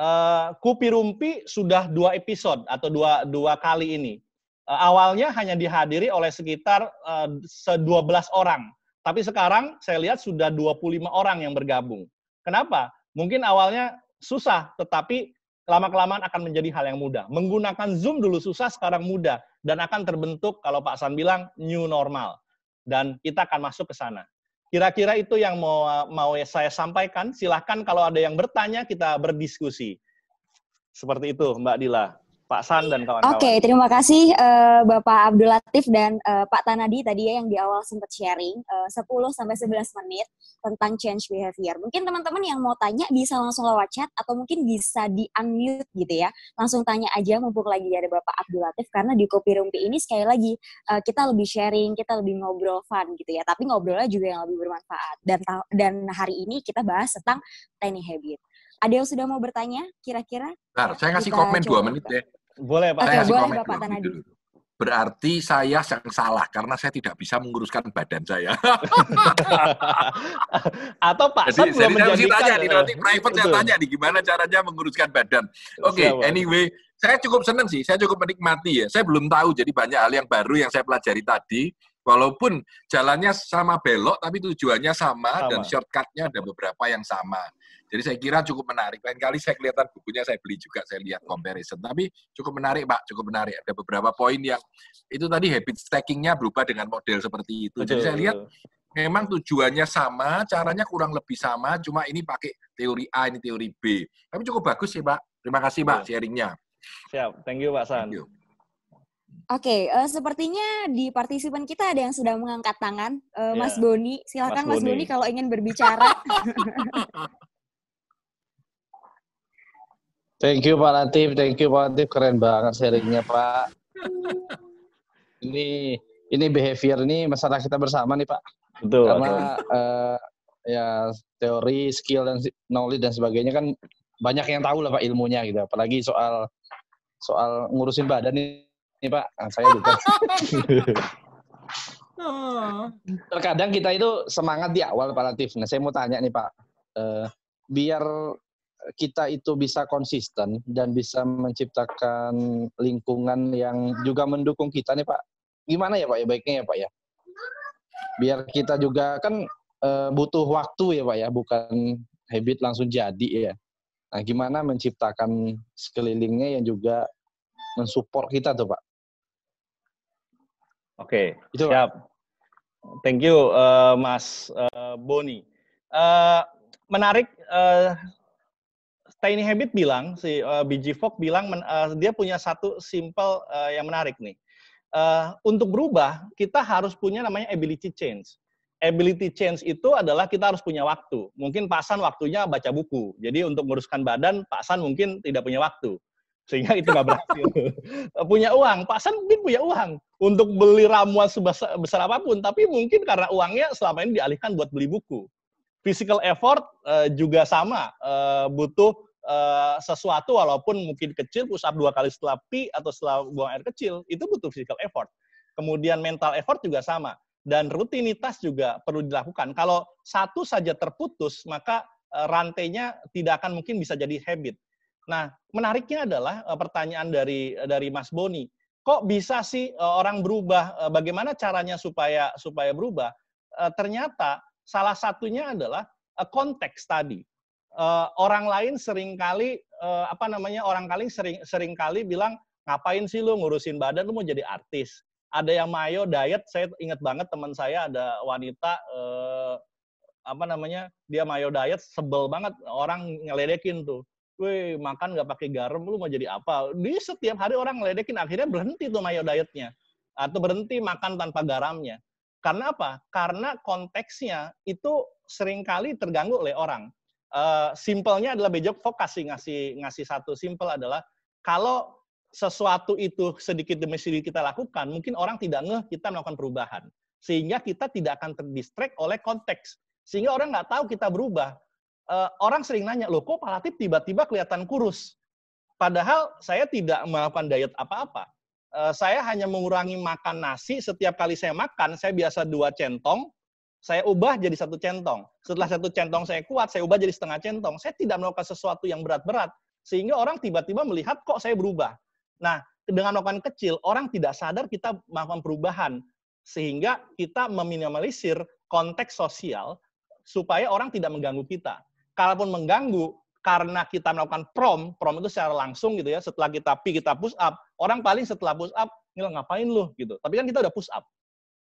uh, Kupi Rumpi sudah dua episode atau dua dua kali ini. Uh, awalnya hanya dihadiri oleh sekitar uh, 12 orang, tapi sekarang saya lihat sudah 25 orang yang bergabung. Kenapa? Mungkin awalnya susah, tetapi lama-kelamaan akan menjadi hal yang mudah. Menggunakan Zoom dulu susah, sekarang mudah. Dan akan terbentuk, kalau Pak San bilang, new normal. Dan kita akan masuk ke sana. Kira-kira itu yang mau mau saya sampaikan. Silahkan kalau ada yang bertanya, kita berdiskusi. Seperti itu, Mbak Dila. Pak San dan kawan-kawan. Oke, okay, terima kasih uh, Bapak Abdul Latif dan uh, Pak Tanadi tadi ya yang di awal sempat sharing uh, 10 sampai 11 menit tentang change behavior. Mungkin teman-teman yang mau tanya bisa langsung lewat chat atau mungkin bisa di-unmute gitu ya. Langsung tanya aja mumpung lagi ada Bapak Abdul Latif karena di Kopi Rumpi ini sekali lagi uh, kita lebih sharing, kita lebih ngobrol fun gitu ya. Tapi ngobrolnya juga yang lebih bermanfaat. Dan dan hari ini kita bahas tentang tiny habit. Ada yang sudah mau bertanya kira-kira? Nah, saya ngasih komen dua menit deh. Boleh Pak. Oke, saya boleh Bapak Tanadi. Berarti saya yang salah karena saya tidak bisa menguruskan badan saya. Atau Pak jadi, jadi saya tanya nih, nanti private saya tanya nih gimana caranya menguruskan badan. Oke, okay, anyway, saya cukup senang sih, saya cukup menikmati ya. Saya belum tahu, jadi banyak hal yang baru yang saya pelajari tadi. Walaupun jalannya sama belok, tapi tujuannya sama, sama. dan shortcutnya ada beberapa yang sama. Jadi saya kira cukup menarik. Lain kali saya kelihatan bukunya saya beli juga, saya lihat comparison. Tapi cukup menarik, Pak, cukup menarik. Ada beberapa poin yang itu tadi habit stackingnya berubah dengan model seperti itu. Betul. Jadi saya lihat memang tujuannya sama, caranya kurang lebih sama, cuma ini pakai teori A, ini teori B. Tapi cukup bagus sih, Pak. Terima kasih, Pak, sharingnya. Siap, thank you, Pak San. Oke, okay, uh, eh, sepertinya di partisipan kita ada yang sudah mengangkat tangan. Uh, yeah. Mas Boni, silakan Mas, Mas Boni. Boni kalau ingin berbicara. Thank you Pak Latif, thank you Pak Latif, keren banget sharingnya Pak. Ini ini behavior ini masalah kita bersama nih Pak. Betul. Karena uh, ya teori, skill dan knowledge dan sebagainya kan banyak yang tahu lah Pak ilmunya gitu. Apalagi soal soal ngurusin badan nih, nih Pak. Nah, saya juga. Terkadang kita itu semangat di awal Pak Latif. Nah saya mau tanya nih Pak, uh, biar kita itu bisa konsisten dan bisa menciptakan lingkungan yang juga mendukung kita nih Pak. Gimana ya Pak ya baiknya ya Pak ya? Biar kita juga kan e, butuh waktu ya Pak ya, bukan habit langsung jadi ya. Nah, gimana menciptakan sekelilingnya yang juga mensupport kita tuh Pak? Oke, itu siap. Pak. Thank you uh, Mas uh, Boni. Uh, menarik uh, Tiny Habit bilang, si uh, BG Fogg bilang men, uh, dia punya satu simple uh, yang menarik nih. Uh, untuk berubah, kita harus punya namanya ability change. Ability change itu adalah kita harus punya waktu. Mungkin Pak San waktunya baca buku. Jadi untuk menguruskan badan, Pak San mungkin tidak punya waktu. Sehingga itu nggak berhasil. punya uang, Pak San mungkin punya uang untuk beli ramuan sebesar besar apa pun. Tapi mungkin karena uangnya selama ini dialihkan buat beli buku. Physical effort uh, juga sama, uh, butuh uh, sesuatu walaupun mungkin kecil push up dua kali setelah pi atau setelah buang air kecil itu butuh physical effort. Kemudian mental effort juga sama dan rutinitas juga perlu dilakukan. Kalau satu saja terputus maka uh, rantainya tidak akan mungkin bisa jadi habit. Nah, menariknya adalah uh, pertanyaan dari dari Mas Boni, kok bisa sih orang berubah? Bagaimana caranya supaya supaya berubah? Ternyata salah satunya adalah konteks tadi uh, orang lain sering kali uh, apa namanya orang kali sering sering kali bilang ngapain sih lu ngurusin badan lu mau jadi artis ada yang mayo diet saya ingat banget teman saya ada wanita uh, apa namanya dia mayo diet sebel banget orang ngeledekin tuh Wih, makan nggak pakai garam, lu mau jadi apa? Di setiap hari orang ngeledekin, akhirnya berhenti tuh mayo dietnya. Atau berhenti makan tanpa garamnya. Karena apa? Karena konteksnya itu sering kali terganggu oleh orang uh, simpelnya adalah Bejok Fok kasih ngasih ngasih satu simpel adalah kalau sesuatu itu sedikit demi sedikit kita lakukan, mungkin orang tidak ngeh kita melakukan perubahan. Sehingga kita tidak akan terdistract oleh konteks. Sehingga orang nggak tahu kita berubah. Uh, orang sering nanya, loh kok Pak tiba-tiba kelihatan kurus? Padahal saya tidak melakukan diet apa-apa. Uh, saya hanya mengurangi makan nasi setiap kali saya makan, saya biasa dua centong, saya ubah jadi satu centong. Setelah satu centong saya kuat, saya ubah jadi setengah centong. Saya tidak melakukan sesuatu yang berat-berat. Sehingga orang tiba-tiba melihat kok saya berubah. Nah, dengan melakukan kecil, orang tidak sadar kita melakukan perubahan. Sehingga kita meminimalisir konteks sosial supaya orang tidak mengganggu kita. Kalaupun mengganggu, karena kita melakukan prom, prom itu secara langsung gitu ya, setelah kita pi, kita push up, orang paling setelah push up, nggak ngapain lu gitu. Tapi kan kita udah push up.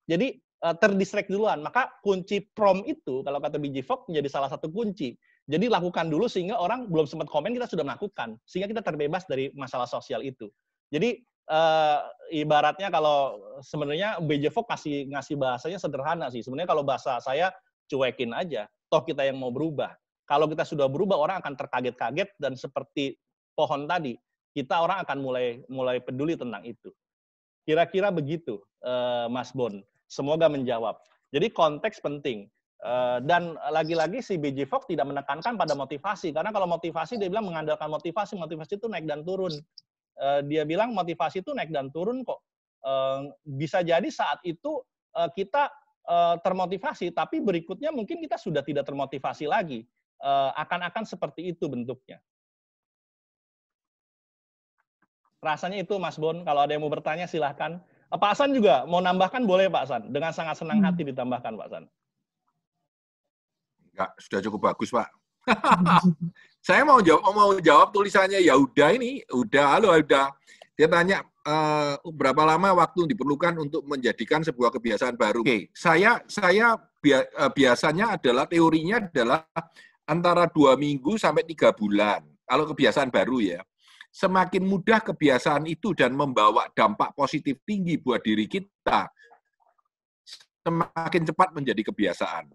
Jadi uh, terdistract duluan. Maka kunci prom itu, kalau kata BG Fogg, menjadi salah satu kunci. Jadi lakukan dulu sehingga orang belum sempat komen, kita sudah melakukan. Sehingga kita terbebas dari masalah sosial itu. Jadi uh, ibaratnya kalau sebenarnya BJ Fogg ngasih ngasih bahasanya sederhana sih. Sebenarnya kalau bahasa saya cuekin aja. Toh kita yang mau berubah. Kalau kita sudah berubah, orang akan terkaget-kaget dan seperti pohon tadi, kita orang akan mulai mulai peduli tentang itu. Kira-kira begitu, uh, Mas Bon. Semoga menjawab. Jadi konteks penting. Uh, dan lagi-lagi si BJ Fogg tidak menekankan pada motivasi karena kalau motivasi dia bilang mengandalkan motivasi motivasi itu naik dan turun uh, dia bilang motivasi itu naik dan turun kok. Uh, bisa jadi saat itu kita termotivasi, tapi berikutnya mungkin kita sudah tidak termotivasi lagi. Akan-akan seperti itu bentuknya. Rasanya itu Mas Bon, kalau ada yang mau bertanya silahkan. Pak Hasan juga mau nambahkan boleh Pak Hasan, dengan sangat senang hmm. hati ditambahkan Pak Hasan. Enggak, sudah cukup bagus Pak. saya mau jawab mau jawab tulisannya ya udah ini udah halo udah dia tanya uh, berapa lama waktu diperlukan untuk menjadikan sebuah kebiasaan baru. Oke, okay. saya saya uh, biasanya adalah teorinya adalah antara dua minggu sampai tiga bulan. Kalau kebiasaan baru ya, semakin mudah kebiasaan itu dan membawa dampak positif tinggi buat diri kita, semakin cepat menjadi kebiasaan.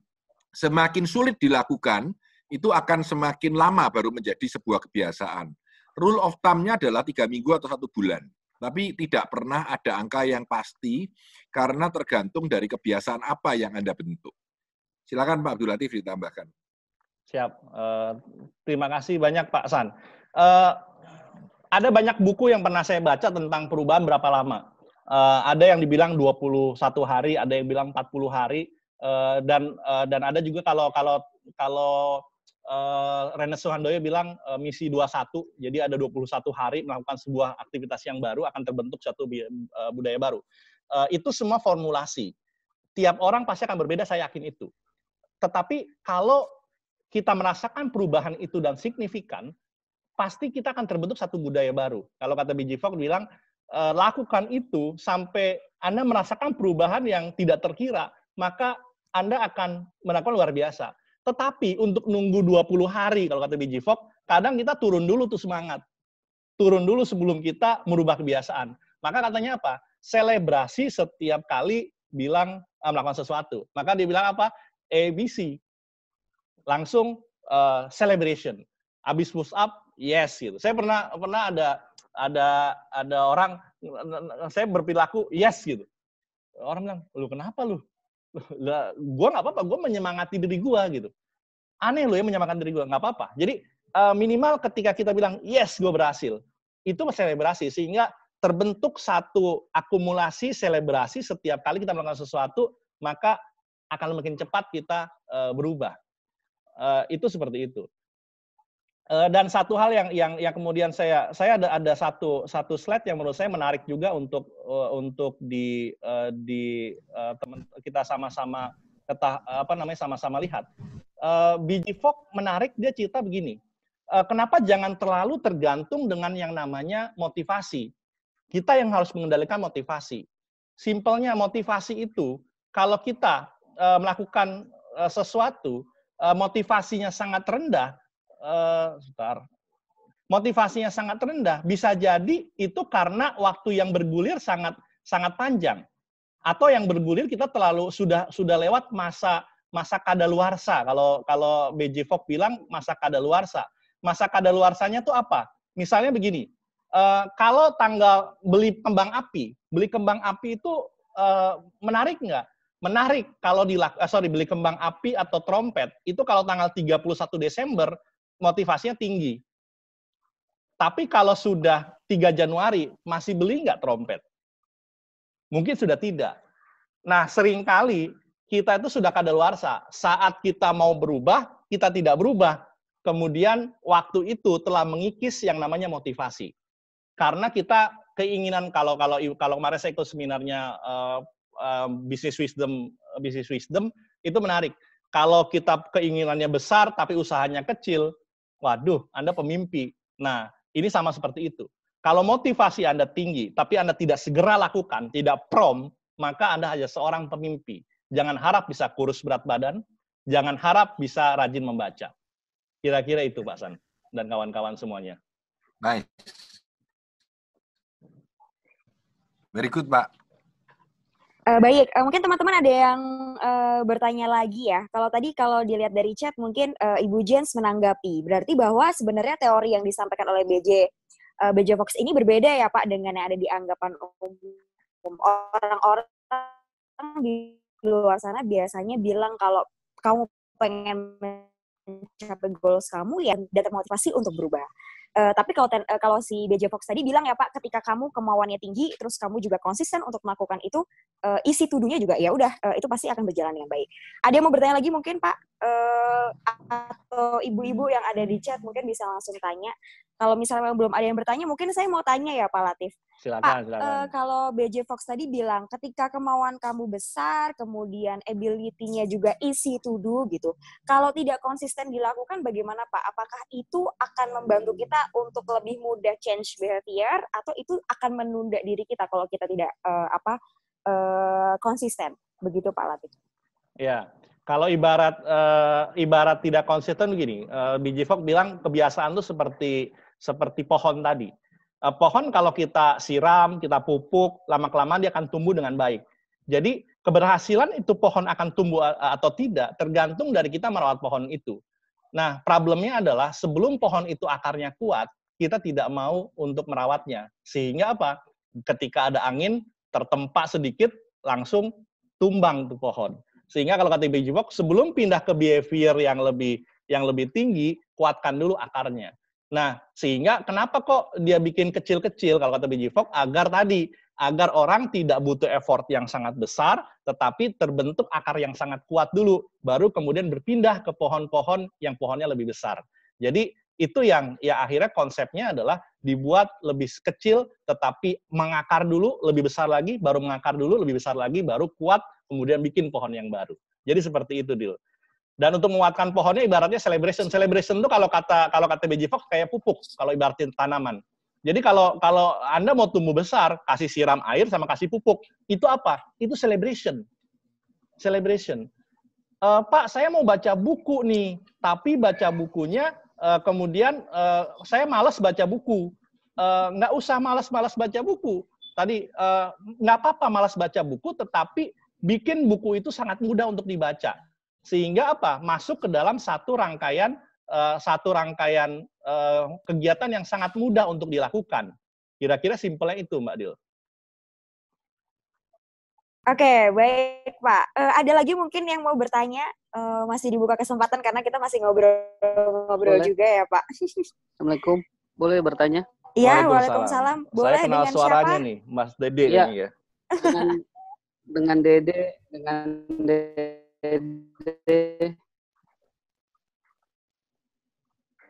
Semakin sulit dilakukan, itu akan semakin lama baru menjadi sebuah kebiasaan. Rule of thumb-nya adalah tiga minggu atau satu bulan. Tapi tidak pernah ada angka yang pasti karena tergantung dari kebiasaan apa yang Anda bentuk. Silakan Pak Abdul Latif ditambahkan. Siap. Uh, terima kasih banyak Pak San. Uh, ada banyak buku yang pernah saya baca tentang perubahan berapa lama. Uh, ada yang dibilang 21 hari, ada yang bilang 40 hari, uh, dan uh, dan ada juga kalau kalau kalau uh, Rene Suhandoyo bilang uh, misi 21, jadi ada 21 hari melakukan sebuah aktivitas yang baru akan terbentuk satu uh, budaya baru. Uh, itu semua formulasi. Tiap orang pasti akan berbeda, saya yakin itu. Tetapi kalau kita merasakan perubahan itu dan signifikan, pasti kita akan terbentuk satu budaya baru. Kalau kata BJ Fogg bilang, uh, lakukan itu sampai Anda merasakan perubahan yang tidak terkira, maka Anda akan melakukan luar biasa. Tetapi untuk nunggu 20 hari, kalau kata Biji Fogg, kadang kita turun dulu tuh semangat. Turun dulu sebelum kita merubah kebiasaan. Maka katanya apa? Selebrasi setiap kali bilang uh, melakukan sesuatu. Maka dia bilang apa? ABC. Langsung uh, celebration. Habis push up, yes gitu. Saya pernah pernah ada ada ada orang saya berperilaku yes gitu. Orang bilang, "Lu kenapa lu?" gue nggak apa-apa gue menyemangati diri gue gitu aneh lo ya menyemangati diri gue nggak apa-apa jadi uh, minimal ketika kita bilang yes gue berhasil itu selebrasi sehingga terbentuk satu akumulasi selebrasi setiap kali kita melakukan sesuatu maka akan makin cepat kita uh, berubah uh, itu seperti itu Uh, dan satu hal yang yang yang kemudian saya saya ada ada satu satu slide yang menurut saya menarik juga untuk uh, untuk di uh, di uh, teman kita sama-sama ketah apa namanya sama-sama lihat. Uh, BG Fogg menarik dia cerita begini. Uh, kenapa jangan terlalu tergantung dengan yang namanya motivasi? Kita yang harus mengendalikan motivasi. Simpelnya motivasi itu kalau kita uh, melakukan uh, sesuatu uh, motivasinya sangat rendah uh. Motivasinya sangat rendah. Bisa jadi itu karena waktu yang bergulir sangat sangat panjang. Atau yang bergulir kita terlalu sudah sudah lewat masa masa kadaluarsa. Kalau kalau BJ Fogg bilang masa kadaluarsa. Masa kadaluarsanya itu apa? Misalnya begini, uh, kalau tanggal beli kembang api, beli kembang api itu uh, menarik nggak? Menarik kalau di uh, sorry beli kembang api atau trompet itu kalau tanggal 31 Desember motivasinya tinggi. Tapi kalau sudah 3 Januari, masih beli nggak trompet? Mungkin sudah tidak. Nah, sering kali kita itu sudah kadaluarsa. Saat kita mau berubah, kita tidak berubah. Kemudian waktu itu telah mengikis yang namanya motivasi. Karena kita keinginan kalau kalau kalau kemarin saya ikut seminarnya uh, uh, business wisdom business wisdom itu menarik. Kalau kita keinginannya besar tapi usahanya kecil, waduh, Anda pemimpi. Nah, ini sama seperti itu. Kalau motivasi Anda tinggi, tapi Anda tidak segera lakukan, tidak prom, maka Anda hanya seorang pemimpi. Jangan harap bisa kurus berat badan, jangan harap bisa rajin membaca. Kira-kira itu Pak San dan kawan-kawan semuanya. Nice. Good, Pak. Uh, baik, uh, mungkin teman-teman ada yang uh, bertanya lagi ya. Kalau tadi kalau dilihat dari chat, mungkin uh, Ibu Jens menanggapi. Berarti bahwa sebenarnya teori yang disampaikan oleh BJ uh, BJ Fox ini berbeda ya Pak dengan yang ada di anggapan umum. Orang-orang di luar sana biasanya bilang kalau kamu pengen mencapai goals kamu ya dan termotivasi untuk berubah. Uh, tapi kalau uh, kalau si BJ Fox tadi bilang ya Pak, ketika kamu kemauannya tinggi, terus kamu juga konsisten untuk melakukan itu, uh, isi tuduhnya juga ya udah uh, itu pasti akan berjalan dengan baik. Ada yang mau bertanya lagi mungkin Pak uh, atau ibu-ibu yang ada di chat mungkin bisa langsung tanya. Kalau misalnya belum ada yang bertanya, mungkin saya mau tanya ya Pak Latif. Silakan, Pak, silakan. Uh, kalau BJ Fox tadi bilang ketika kemauan kamu besar, kemudian ability-nya juga isi to do gitu. Kalau tidak konsisten dilakukan bagaimana Pak? Apakah itu akan membantu kita untuk lebih mudah change behavior atau itu akan menunda diri kita kalau kita tidak uh, apa uh, konsisten? Begitu Pak Latif. Ya, kalau ibarat uh, ibarat tidak konsisten begini, uh, BJ Fogg bilang kebiasaan itu seperti seperti pohon tadi. Uh, pohon kalau kita siram, kita pupuk, lama-kelamaan dia akan tumbuh dengan baik. Jadi keberhasilan itu pohon akan tumbuh atau tidak tergantung dari kita merawat pohon itu. Nah, problemnya adalah sebelum pohon itu akarnya kuat, kita tidak mau untuk merawatnya. Sehingga apa? Ketika ada angin, tertempa sedikit, langsung tumbang tuh pohon. Sehingga kalau kata Biji Box, sebelum pindah ke behavior yang lebih yang lebih tinggi, kuatkan dulu akarnya. Nah, sehingga kenapa kok dia bikin kecil-kecil kalau kata Biji Fox agar tadi agar orang tidak butuh effort yang sangat besar, tetapi terbentuk akar yang sangat kuat dulu, baru kemudian berpindah ke pohon-pohon yang pohonnya lebih besar. Jadi itu yang ya akhirnya konsepnya adalah dibuat lebih kecil, tetapi mengakar dulu lebih besar lagi, baru mengakar dulu lebih besar lagi, baru kuat kemudian bikin pohon yang baru. Jadi seperti itu, Dil. Dan untuk menguatkan pohonnya ibaratnya celebration. Celebration itu kalau kata kalau kata BJ Fox kayak pupuk kalau ibaratin tanaman. Jadi kalau kalau Anda mau tumbuh besar, kasih siram air sama kasih pupuk. Itu apa? Itu celebration. Celebration. Uh, Pak, saya mau baca buku nih, tapi baca bukunya uh, kemudian uh, saya malas baca buku. Uh, nggak usah malas-malas baca buku. Tadi uh, nggak apa-apa malas baca buku, tetapi bikin buku itu sangat mudah untuk dibaca. Sehingga apa? Masuk ke dalam satu rangkaian uh, satu rangkaian uh, kegiatan yang sangat mudah untuk dilakukan. Kira-kira simpelnya itu, Mbak Dil. Oke, baik Pak. Uh, ada lagi mungkin yang mau bertanya? Uh, masih dibuka kesempatan karena kita masih ngobrol-ngobrol juga ya Pak. Assalamualaikum. Boleh bertanya? Iya, Waalaikumsalam. Boleh Saya kenal dengan suaranya siapa? nih, Mas Dede ya. ini ya. Dengan dengan Dede, dengan Dede.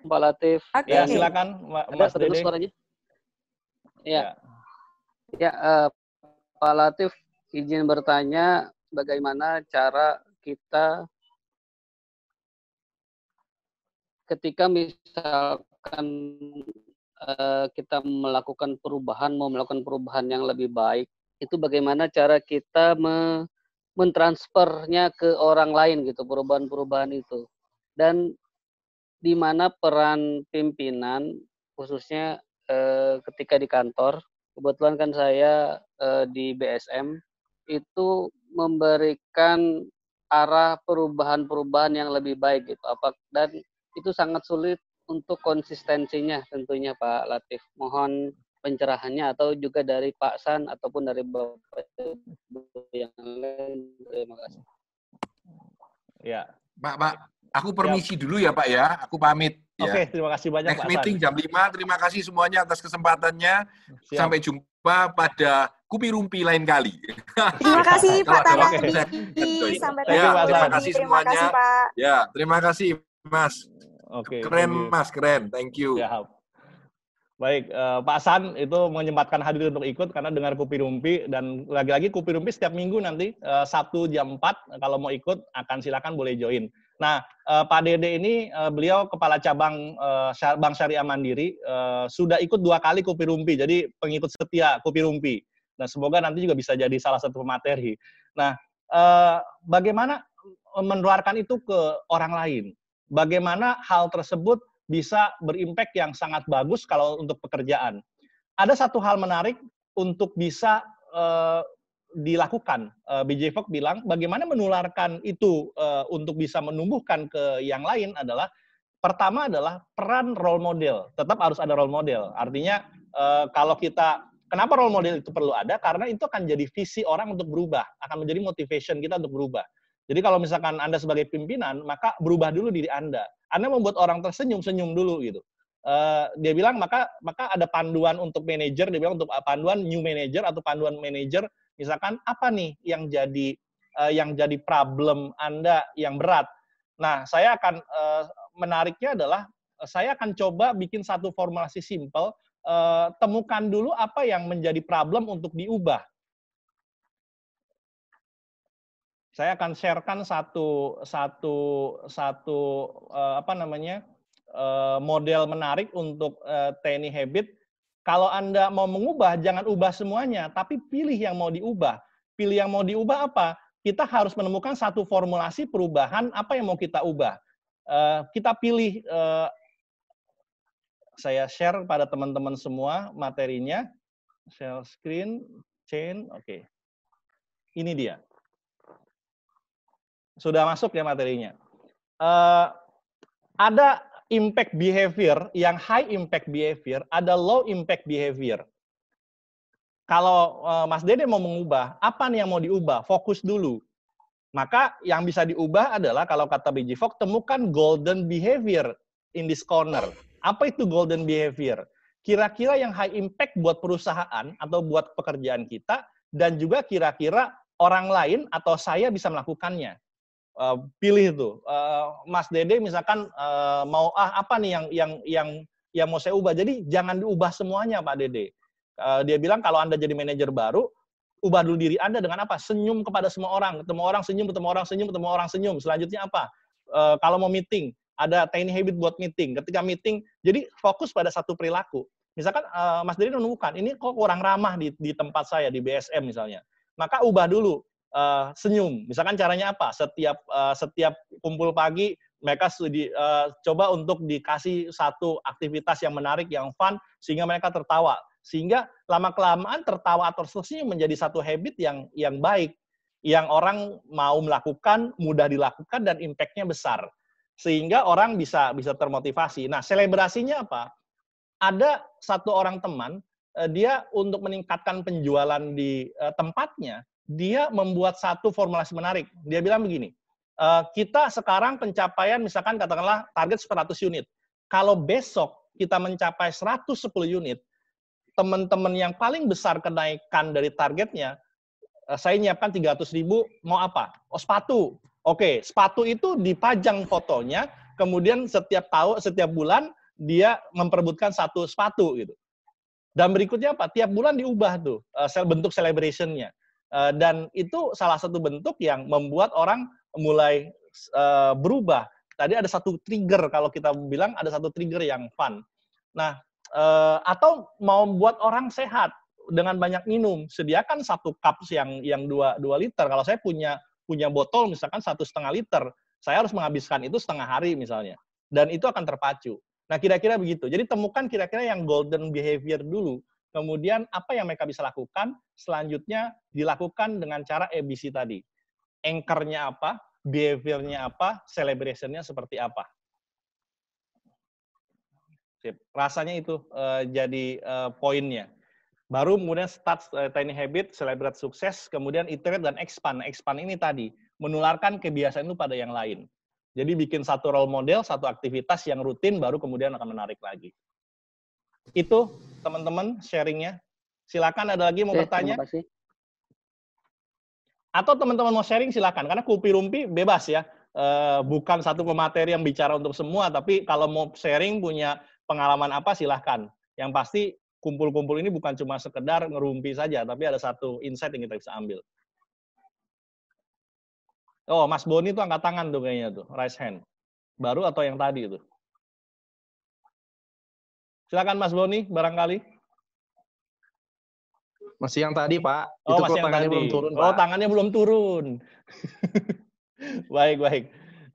Pak Latif. Oke. Ya, silakan Ma- Ada Mas terdengar Dede. suaranya? Ya. Ya. Ya, eh, Pak Latif izin bertanya bagaimana cara kita ketika misalkan eh, kita melakukan perubahan, mau melakukan perubahan yang lebih baik, itu bagaimana cara kita me mentransfernya ke orang lain gitu, perubahan-perubahan itu. Dan di mana peran pimpinan khususnya eh, ketika di kantor, kebetulan kan saya eh, di BSM itu memberikan arah perubahan-perubahan yang lebih baik gitu. Apa dan itu sangat sulit untuk konsistensinya tentunya Pak Latif. Mohon pencerahannya atau juga dari Pak San ataupun dari Bapak Ibu yang lain. Terima kasih. Ya. Pak, Pak, aku permisi dulu ya Pak ya. Aku pamit. Oke, Ya. terima kasih banyak Next Pak meeting Hasan. jam 5. Terima kasih semuanya atas kesempatannya. Siap. Sampai jumpa pada Kupi Rumpi lain kali. Terima kasih Pak oke. Tanadi. Sampai Pak lagi. Hasan. kasih Terima kasih semuanya. Pak. Ya, terima kasih Mas. Oke. Keren thank you. Mas, keren. Thank you. Ya, Baik, uh, Pak San itu menyempatkan hadir untuk ikut karena dengar Kupi Rumpi dan lagi-lagi Kupi Rumpi setiap minggu nanti uh, Sabtu jam 4 kalau mau ikut akan silakan boleh join. Nah, uh, Pak Dede ini uh, beliau kepala cabang uh, Bank Syariah Mandiri uh, sudah ikut dua kali Kupi Rumpi, jadi pengikut setia Kupi Rumpi. Nah, semoga nanti juga bisa jadi salah satu materi. Nah, uh, bagaimana menularkan itu ke orang lain? Bagaimana hal tersebut bisa berimpact yang sangat bagus kalau untuk pekerjaan. Ada satu hal menarik untuk bisa uh, dilakukan. Uh, BJ Fogg bilang bagaimana menularkan itu uh, untuk bisa menumbuhkan ke yang lain adalah pertama adalah peran role model. Tetap harus ada role model. Artinya uh, kalau kita kenapa role model itu perlu ada? Karena itu akan jadi visi orang untuk berubah, akan menjadi motivation kita untuk berubah. Jadi kalau misalkan Anda sebagai pimpinan, maka berubah dulu diri Anda. Anda membuat orang tersenyum, senyum dulu gitu. Uh, dia bilang maka maka ada panduan untuk manajer, dia bilang untuk panduan new manager atau panduan manajer, misalkan apa nih yang jadi uh, yang jadi problem Anda yang berat. Nah, saya akan uh, menariknya adalah saya akan coba bikin satu formulasi simple, uh, temukan dulu apa yang menjadi problem untuk diubah. Saya akan sharekan satu satu satu uh, apa namanya uh, model menarik untuk uh, TNI Habit. Kalau anda mau mengubah, jangan ubah semuanya, tapi pilih yang mau diubah. Pilih yang mau diubah apa? Kita harus menemukan satu formulasi perubahan apa yang mau kita ubah. Uh, kita pilih. Uh, saya share pada teman-teman semua materinya. Share screen, chain, oke. Okay. Ini dia sudah masuk ya materinya. Uh, ada impact behavior yang high impact behavior, ada low impact behavior. Kalau uh, Mas Dede mau mengubah, apa nih yang mau diubah? Fokus dulu. Maka yang bisa diubah adalah kalau kata BG Fox, temukan golden behavior in this corner. Apa itu golden behavior? Kira-kira yang high impact buat perusahaan atau buat pekerjaan kita dan juga kira-kira orang lain atau saya bisa melakukannya uh, pilih tuh. Uh, Mas Dede misalkan uh, mau ah apa nih yang yang yang yang mau saya ubah? Jadi jangan diubah semuanya Pak Dede. Uh, dia bilang kalau anda jadi manajer baru ubah dulu diri anda dengan apa? Senyum kepada semua orang. Ketemu orang senyum ketemu orang senyum ketemu orang senyum. Selanjutnya apa? Uh, kalau mau meeting ada tiny habit buat meeting. Ketika meeting jadi fokus pada satu perilaku. Misalkan uh, Mas Dede menemukan ini kok kurang ramah di, di tempat saya di BSM misalnya. Maka ubah dulu uh, senyum. Misalkan caranya apa? Setiap uh, setiap kumpul pagi mereka studi, uh, coba untuk dikasih satu aktivitas yang menarik, yang fun, sehingga mereka tertawa. Sehingga lama kelamaan tertawa atau tersenyum menjadi satu habit yang yang baik, yang orang mau melakukan, mudah dilakukan dan impact-nya besar. Sehingga orang bisa bisa termotivasi. Nah, selebrasinya apa? Ada satu orang teman dia untuk meningkatkan penjualan di tempatnya, dia membuat satu formulasi menarik. Dia bilang begini, e, kita sekarang pencapaian misalkan katakanlah target 100 unit. Kalau besok kita mencapai 110 unit, teman-teman yang paling besar kenaikan dari targetnya, e, saya nyiapkan 300 ribu, mau apa? Oh sepatu. Oke, sepatu itu dipajang fotonya, kemudian setiap tahun, setiap bulan dia memperebutkan satu sepatu gitu. Dan berikutnya apa? Tiap bulan diubah tuh e, bentuk celebrationnya. Eh, dan itu salah satu bentuk yang membuat orang mulai uh, berubah. Tadi ada satu trigger kalau kita bilang ada satu trigger yang fun. Nah, uh, atau mau buat orang sehat dengan banyak minum, sediakan satu cup yang yang dua dua liter. Kalau saya punya punya botol misalkan satu setengah liter, saya harus menghabiskan itu setengah hari misalnya, dan itu akan terpacu. Nah, kira-kira begitu. Jadi temukan kira-kira yang golden behavior dulu Kemudian apa yang mereka bisa lakukan? Selanjutnya dilakukan dengan cara ABC tadi. Anchor-nya apa? Behavior-nya apa? Celebration-nya seperti apa? Sip. Rasanya itu uh, jadi uh, poinnya. Baru kemudian start uh, tiny habit, celebrate sukses, kemudian iterate dan expand. Expand ini tadi, menularkan kebiasaan itu pada yang lain. Jadi bikin satu role model, satu aktivitas yang rutin, baru kemudian akan menarik lagi. Itu teman-teman sharingnya. Silakan ada lagi mau Oke, bertanya? Atau teman-teman mau sharing silakan karena Kupi Rumpi bebas ya. E, bukan satu pemateri yang bicara untuk semua, tapi kalau mau sharing punya pengalaman apa silahkan. Yang pasti kumpul-kumpul ini bukan cuma sekedar ngerumpi saja, tapi ada satu insight yang kita bisa ambil. Oh, Mas Boni tuh angkat tangan tuh kayaknya tuh, raise hand. Baru atau yang tadi itu? Silakan Mas Boni, barangkali. Masih yang tadi, Pak. Oh, itu masih yang tangannya tadi. belum turun, oh, Pak. tangannya belum turun. baik, baik.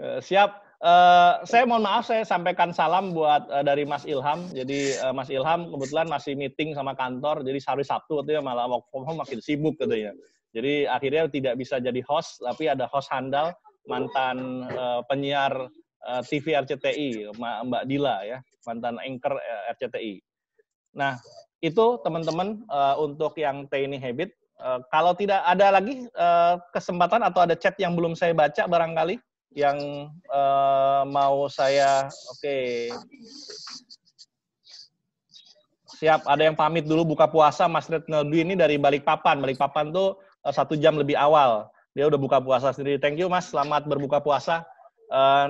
Eh, siap. Eh, saya mohon maaf, saya sampaikan salam buat eh, dari Mas Ilham. Jadi Mas Ilham kebetulan masih meeting sama kantor, jadi hari Sabtu katanya malah work from home makin sibuk katanya. Jadi akhirnya tidak bisa jadi host, tapi ada host handal mantan penyiar eh, TV RCTI, Mbak Dila ya, mantan anchor eh, RCTI. Nah, itu teman-teman eh, untuk yang Tiny Habit. Kalau tidak ada lagi kesempatan atau ada chat yang belum saya baca barangkali yang mau saya oke. Siap ada yang pamit dulu buka puasa Mas Retnodwi ini dari Balikpapan. Balikpapan tuh satu jam lebih awal. Dia udah buka puasa sendiri. Thank you Mas. Selamat berbuka puasa.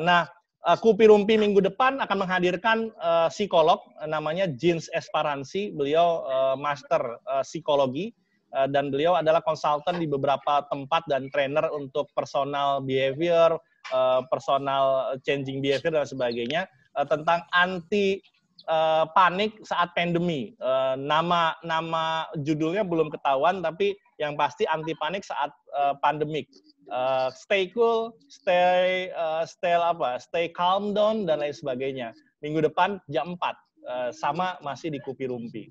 Nah eh, Kupi Rumpi minggu depan akan menghadirkan eh, psikolog eh, namanya Jeans Esparansi beliau eh, master eh, psikologi eh, dan beliau adalah konsultan di beberapa tempat dan trainer untuk personal behavior eh, personal changing behavior dan sebagainya eh, tentang anti eh, panik saat pandemi. Eh, nama nama judulnya belum ketahuan tapi yang pasti anti panik saat eh, pandemik. Eh, stay cool, stay eh, stay apa? Stay calm down dan lain sebagainya. Minggu depan jam 4 eh, sama masih di Kupi Rumpi.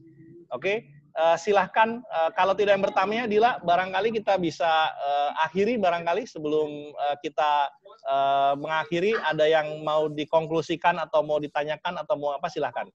Oke, eh, silahkan eh, kalau tidak yang bertanya Dila, barangkali kita bisa eh, akhiri barangkali sebelum eh, kita eh, mengakhiri ada yang mau dikonklusikan atau mau ditanyakan atau mau apa silahkan.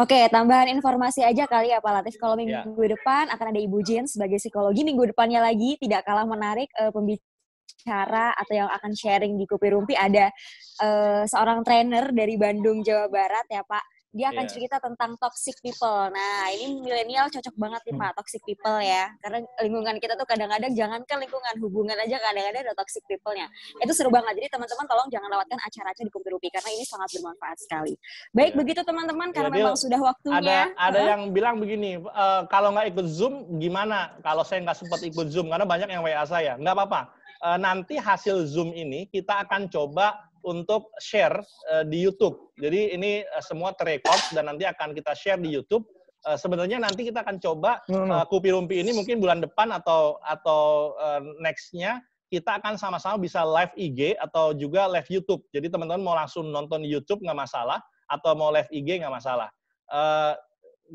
Oke, tambahan informasi aja kali ya Pak Latif. Kalau minggu Ya. depan akan ada Ibu Jin sebagai psikologi. Minggu depannya lagi tidak kalah menarik eh, pembicara atau yang akan sharing di Kopi Rumpi ada eh, seorang trainer dari Bandung, Jawa Barat ya Pak. Dia akan Ya. cerita tentang toxic people. Nah, ini milenial cocok banget nih Hmm. Pak, toxic people ya. Karena lingkungan kita tuh kadang-kadang jangankan lingkungan hubungan aja kadang-kadang ada toxic people-nya. Itu seru banget. Jadi teman-teman tolong jangan lewatkan acara-acara di Rumpi karena ini sangat bermanfaat sekali. Baik, Ya. begitu teman-teman karena Dil, memang sudah Ada waktunya. ada Heeh. yang bilang begini, "Eh, kalau nggak ikut Zoom gimana? Kalau saya nggak sempat ikut Zoom karena banyak yang WA saya. Nggak apa-apa. Eh, nanti hasil Zoom ini kita akan coba untuk share eh, di YouTube. Jadi ini eh, semua terekod dan nanti akan kita share di YouTube. Eh, sebenarnya nanti kita akan coba eh, Kupi Rumpi ini mungkin bulan depan atau atau eh, next-nya kita akan sama-sama bisa live IG atau juga live YouTube. Jadi teman-teman mau langsung nonton YouTube nggak masalah atau mau live IG nggak masalah. Eh,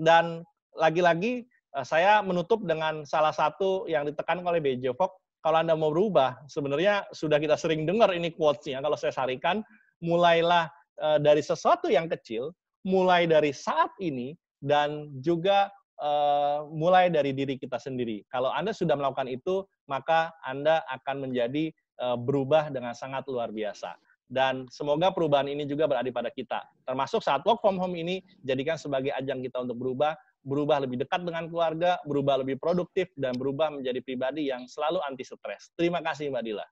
dan lagi-lagi eh, saya menutup dengan salah satu yang ditekan oleh Bejo Fok, kalau Anda mau berubah, sebenarnya sudah kita sering dengar ini quotes-nya, kalau saya sarikan, mulailah eh, dari sesuatu yang kecil, mulai dari saat ini, dan juga eh, mulai dari diri kita sendiri. Kalau Anda sudah melakukan itu, maka Anda akan menjadi eh, berubah dengan sangat luar biasa. Dan semoga perubahan ini juga berada pada kita. Termasuk saat work from home ini, jadikan sebagai ajang kita untuk berubah, berubah lebih dekat dengan keluarga, berubah lebih produktif, dan berubah menjadi pribadi yang selalu anti stres. Terima kasih Mbak Dila.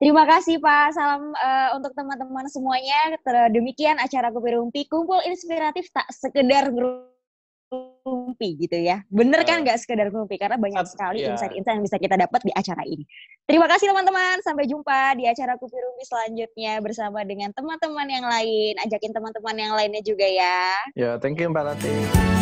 Terima kasih Pak. Salam eh, untuk teman-teman semuanya. Demikian acara Kopi Rumpi. Kumpul inspiratif tak sekedar ngerumpi gitu ya. Bener kan nggak sekedar ngerumpi? Karena banyak sekali iya. insight-insight yang bisa kita dapat di acara ini. Terima kasih teman-teman. Sampai jumpa di acara Kopi Rumpi selanjutnya bersama dengan teman-teman yang lain. Ajakin teman-teman yang lainnya juga ya. Ya, thank you Mbak Latif.